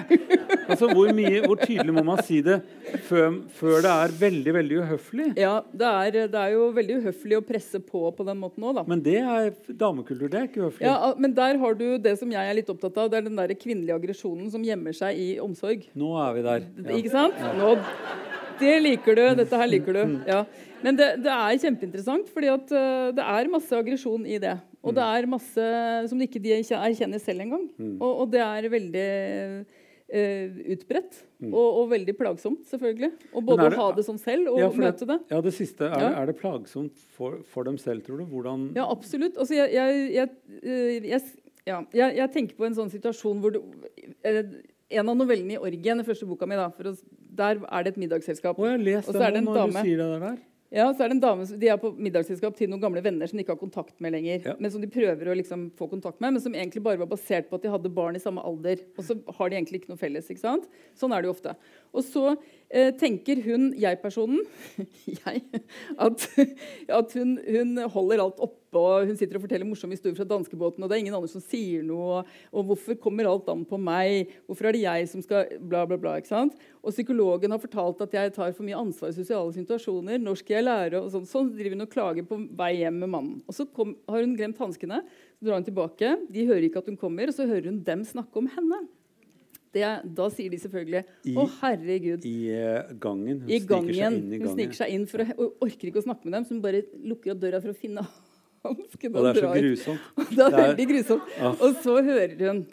Altså, Hvor, mye, hvor tydelig må man si det før, før, det er veldig veldig uhøflig? Ja, det er, det er, jo veldig uhøflig å presse på på den måten òg, da. Men det er damekultur. Det er ikke uhøflig. Ja, men der har du det som jeg er litt opptatt av. Det er den der kvinnelige aggresjonen som gjemmer seg i omsorg. Nå er vi der. Ja. Ikke sant? Nå, det liker du. Dette her liker du. Mm. Ja. Men det, det er kjempeinteressant, fordi at uh, det er masse aggresjon i det. Og det er masse som ikke de erkjenner selv engang. Mm. Og, og det er veldig uh, utbredt. Mm. Og, og, veldig plagsomt, selvfølgelig. Og både det, å ha det sånn selv og ja, møte det. Ja, det siste. Er, ja. er det plagsomt for, for, dem selv, tror du? Hvordan Ja, absolutt. Altså, jeg, jeg, jeg, eh, jeg, tenker på en sånn situasjon hvor du en av novellene i Orgien, den første boka mi, da, å, der er det et middagsselskap. Og jeg har lest den når du sier det der. Ja, så er det en dame, De er på middagsselskap til noen gamle venner som de ikke har kontakt med lenger. Ja. Men som de prøver å liksom få kontakt med, men som egentlig bare var basert på at de hadde barn i samme alder. Og så har de egentlig ikke noe felles. ikke sant? Sånn er det jo ofte. Og så tenker hun, jeg-personen, jeg, at, at hun, hun, holder alt oppe. og Hun sitter og forteller morsomme historier fra danskebåten, og det er ingen andre som sier noe. Og hvorfor kommer alt an på meg? Hvorfor er det jeg som skal Bla, bla, bla. ikke sant? Og psykologen har fortalt at jeg tar for mye ansvar i sosiale situasjoner. Når skal jeg lære? Og sånn, sånn driver hun og klager på vei hjem med mannen. Og så kom, har hun glemt hanskene. Så drar hun tilbake. De hører ikke at hun kommer, og så hører hun dem snakke om henne. Det, da sier de selvfølgelig I, 'Å, herregud'. I uh, gangen. Hun I gangen. Seg inn i gangen. Hun sniker seg inn for å, og orker ikke å snakke med dem, så hun bare lukker opp døra for å finne hansken. Og det er så grusomt. det er veldig grusomt. Ja. Og så hører hun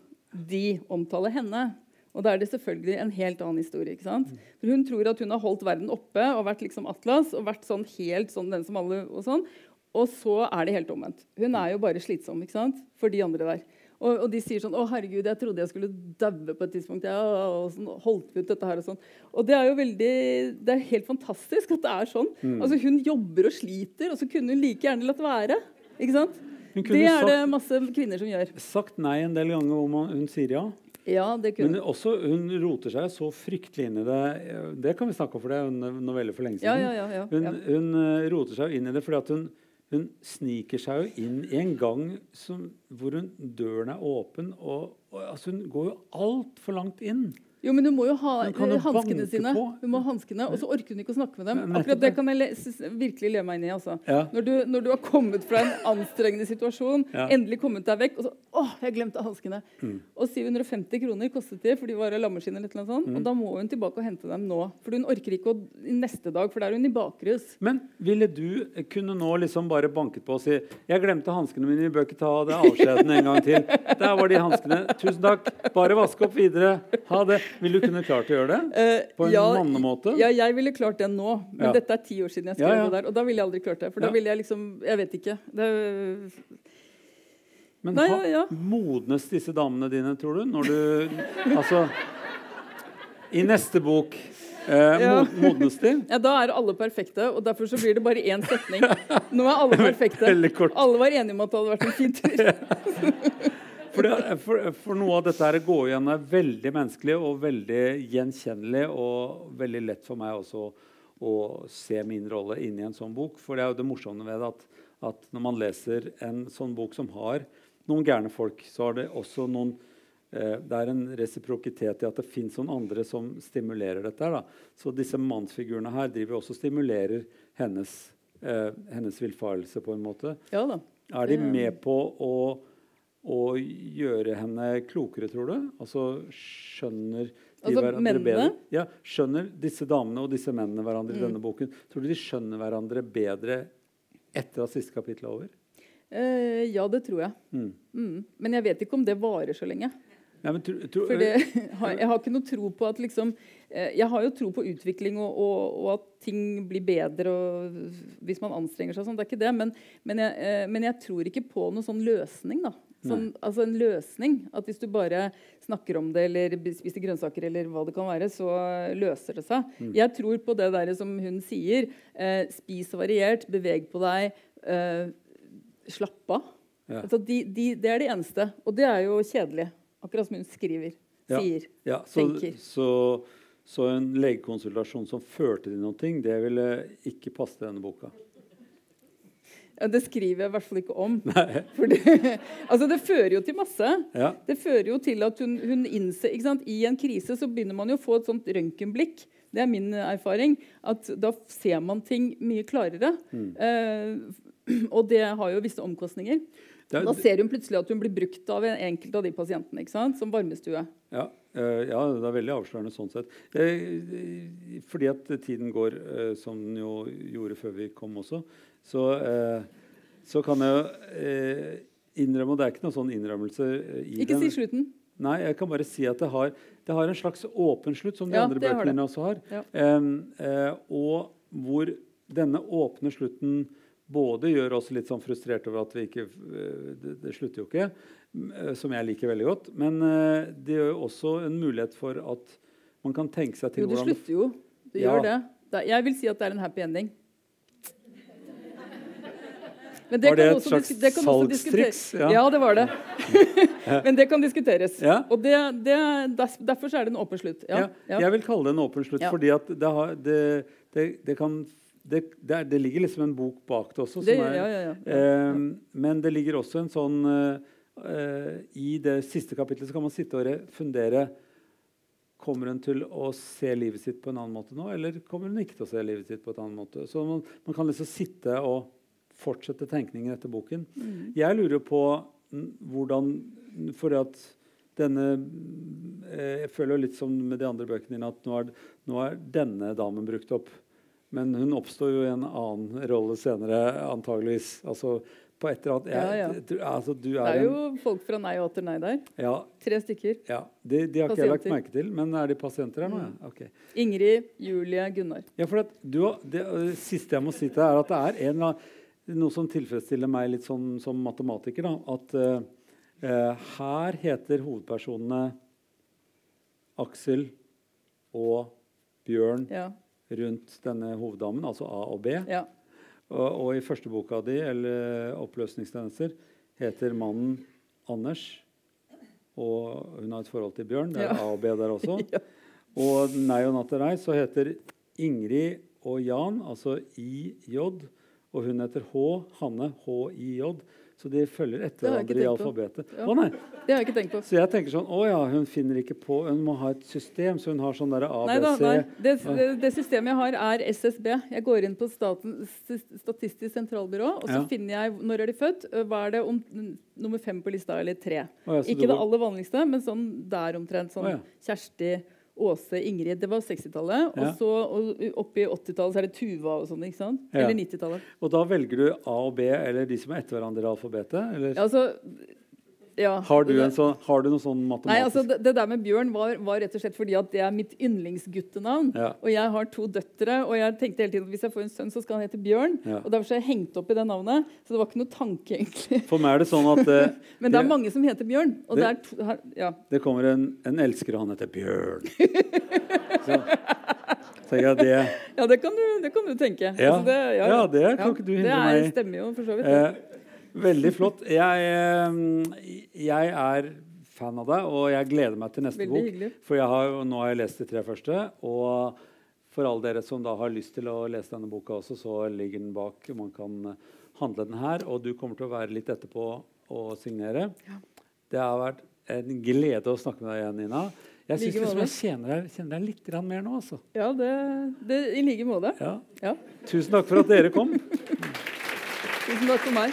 de omtale henne. Og da er det selvfølgelig en helt annen historie. ikke sant? For Hun tror at hun har holdt verden oppe og vært liksom Atlas og vært sånn helt sånn den som alle og sånn. Og så er det helt omvendt. Hun er jo bare slitsom ikke sant? for de andre der. Og, og, de sier sånn 'Å, herregud, jeg trodde jeg skulle daue på et tidspunkt.' Ja, og sånn, holdt ut dette her Og sånn. Og det er jo veldig, det er helt fantastisk at det er sånn. Mm. Altså Hun jobber og sliter, og så kunne hun like gjerne latt være. Ikke sant? Det er det masse kvinner som gjør. Sagt nei en del ganger hvor hun sier ja. Ja, det kunne. Men også, hun roter seg så fryktelig inn i det. Det kan vi snakke om, for det er en novelle for lenge siden. Ja, ja, ja, hun, hun, eh, roter seg inn i det fordi at hun hun sniker seg jo inn i en gang som, hvor hun, døren er åpen. og, og altså Hun går jo altfor langt inn. Jo, men hun må jo ha hanskene sine. Hun må ha hanskene, Og så orker hun ikke å snakke med dem. Akkurat Det kan jeg le virkelig leve meg inn i. Altså. Ja. Når, du, når, du, har kommet fra en anstrengende situasjon, ja. endelig kommet deg vekk, og så åh, jeg glemte hanskene. Mm. Og 750 kroner kostet de, for de var av lammeskinn. eller noe sånt. Mm. Og da må hun tilbake og hente dem nå. For hun orker ikke å neste dag, for da er hun i bakrus. Men ville du kunne nå liksom bare banket på og si jeg glemte hanskene mine, vi bør ikke ta det avskjeden en gang til. Der var de hanskene. Tusen takk. Bare vaske opp videre. Ha det. Ville du kunne klart å gjøre det? Uh, på en ja, mannemåte? Ja, jeg ville klart det nå. Men ja. dette er ti år siden jeg skrev ja, det der. Og da ville jeg aldri klart det. For da ville jeg liksom Jeg vet ikke. Det, Men Nei, ha, modnes disse damene dine, tror du? Når du Altså I neste bok eh, Ja. modnes de? Ja, Da er alle perfekte, og derfor så blir det bare én setning. Nå er alle perfekte. Alle var enige om at det hadde vært en fin tur. For, for, for noe av dette her går igjen er veldig menneskelig og veldig gjenkjennelig. Og veldig lett for meg også å se min rolle inni en sånn bok. For det er jo det morsomme ved at, at når man leser en sånn bok som har noen gærne folk, så har det også noen eh, Det er en resiprokitet i at det fins noen andre som stimulerer dette. her da. Så disse mannsfigurene her driver også og stimulerer hennes, eh, hennes villfarelse på en måte. Ja da. Er de med på å, å gjøre henne klokere, tror du? Altså skjønner de Altså, hverandre mennene? bedre? Ja, Skjønner disse damene og disse mennene hverandre Mm. i denne boken? Tror du de skjønner hverandre bedre etter at siste kapittel er over? Uh, ja, det tror jeg. Mm. Mm. Men jeg vet ikke om det varer så lenge. Ja, men tro- tro- For det, jeg har ikke noe tro på at liksom eh, Jeg har jo tro på utvikling og, og, og at ting blir bedre og hvis man anstrenger seg. Sånn, det er ikke det, men, men, jeg, eh, men jeg tror ikke på noen sånn løsning. da. Sånn, altså en løsning. At hvis du bare snakker om det eller spiser grønnsaker eller hva det kan være, så løser det seg. Mm. Jeg tror på det der som hun sier. Eh, spis variert, beveg på deg, eh, slapp av. Ja. Altså de, de, det er det eneste. Og det er jo kjedelig. Akkurat som hun skriver. Ja. Sier. ja, så, tenker. så, så en legekonsultasjon som førte til noe, det ville ikke passe til denne boka? Ja, det skriver jeg i hvert fall ikke om. Det, altså det fører jo til masse. Ja. Det fører jo til at hun, hun innser? I en krise så begynner man jo å få et sånt røntgenblikk. Det er min erfaring. At da ser man ting mye klarere. Mm. Eh, og det har jo visse omkostninger. Er- Da ser hun plutselig at hun blir brukt av en enkelt av de pasientene som varmestue. Ja, ja, det er veldig avslørende sånn sett. Eh, fordi at tiden går eh, som den jo gjorde før vi kom også, så, eh, så kan jeg jo eh, innrømme Og det er ikke noen sånn innrømmelse eh, i Ikke den. si slutten. Nei, jeg kan bare si at det har, det har en slags åpen slutt, som de Ja, andre bøkene har også har. Ja. Eh, og hvor denne åpne slutten både gjør oss litt sånn frustrert over at vi ikke eh, det, det slutter jo ikke, eh, som jeg liker veldig godt. Men eh, det gjør også en mulighet for at man kan tenke seg til Jo, det slutter jo. Det Ja. gjør det. det. Jeg vil si at det er en happy ending. Men Var det et slags salgstriks? Ja. Ja. det var det. Men det kan diskuteres. Ja. Og det, det, derfor så er det en åpen slutt. Ja, Ja, ja. Jeg vil kalle det en åpen slutt, Ja. fordi det, har, det, det, det kan det, det, det ligger liksom en bok bak det også. Det- er, ja, ja, ja. Eh, men det ligger også en sånn eh, eh, I det siste kapitlet så kan man sitte og re- fundere Kommer hun til å se livet sitt på en annen måte nå, eller kommer hun ikke til å se livet sitt på en annen måte? Så man, man kan liksom sitte og fortsette tenkningen etter boken. Mm. Jeg lurer på hvordan For at denne eh, Jeg føler litt som med de andre bøkene dine at nå er, nå er denne damen brukt opp. Men hun oppstår jo i en annen rolle senere, antageligvis. Altså på et eller annet jeg, Ja, ja. du- Altså, du Det er, er jo en folk fra Nei og atter nei der. Ja. Tre stykker. ja de, de har ikke jeg lagt merke til, men er de pasienter her nå? Mm. Ja. Okay. Ingrid, Julie, Gunnar. Ja, for du, det, det siste jeg må si til deg, er at det er en, noe som tilfredsstiller meg litt sånn, som matematiker. Da, at uh, her heter hovedpersonene Aksel og Bjørn Ja. Rundt denne hoveddammen, altså A og B. ja. Og, og i første boka di, eller 'Oppløsningstjenester', heter mannen Anders. Og hun har et forhold til Bjørn. Det er Ja. A og B der også. Ja. Og 'Nei og natt til deg' så heter Ingrid og Jan, altså IJ. Og hun heter H. Hanne HIJ. Så de følger etter hverandre i alfabetet. Ja. Å nei, Det har jeg ikke tenkt på. Så jeg tenker sånn Å ja, hun finner ikke på Hun må ha et system, så hun har sånn derre Nei da, ABC. nei. Det, det, det systemet jeg har, er SSB. Jeg går inn på staten, Statistisk sentralbyrå, og så Ja. finner jeg når er de født. Hva er det om nummer fem på lista, eller tre? Å ja, Ikke det går- aller vanligste, men sånn der omtrent. Sånn Å. Kjersti, Åse, Ingrid. Det var 60-tallet. Ja. Og så og oppe i 80-tallet så er det Tuva og sånn. ikke sant? Ja. Eller 90-tallet. Og da velger du A og B, eller de som er etter hverandre i alfabetet? Eller? Ja, altså, Ja, Har du, det- en sånn, har du noe sånn matematisk Nei, altså det, det der med Bjørn var, var rett og slett fordi at det er mitt yndlingsguttenavn. Ja. Og jeg har to døtre, og jeg tenkte hele tiden at hvis jeg får en sønn, så skal han hete Bjørn. Ja. Og Derfor så har jeg hengt opp i det navnet. Så det var ikke noe tanke, egentlig. For meg er det sånn at eh, Men det er mange som heter Bjørn. Og Det- er to, her, ja. det kommer en, en elsker, og han heter Bjørn. Så det ja, det kan du, det kan du tenke. Ja. Altså, det, Ja, det kan ikke du hindre meg i. Det stemmer jo for så vidt. Eh, veldig flott. Jeg, eh, jeg er fan av deg, og jeg gleder meg til neste Veldig bok. hyggelig. For jeg har, nå har jeg lest de tre første. Og for alle dere som da har lyst til å lese denne boka også, så ligger den bak. Man kan handle den her. Og du kommer til å være litt etterpå og signere. Det har vært en glede å snakke med deg igjen, Nina. Jeg syns Like liksom jeg kjenner deg, kjenner deg litt mer nå. Altså. Ja, det, det, i like måte. Ja. Ja. Tusen takk for at dere kom. Tusen takk for meg.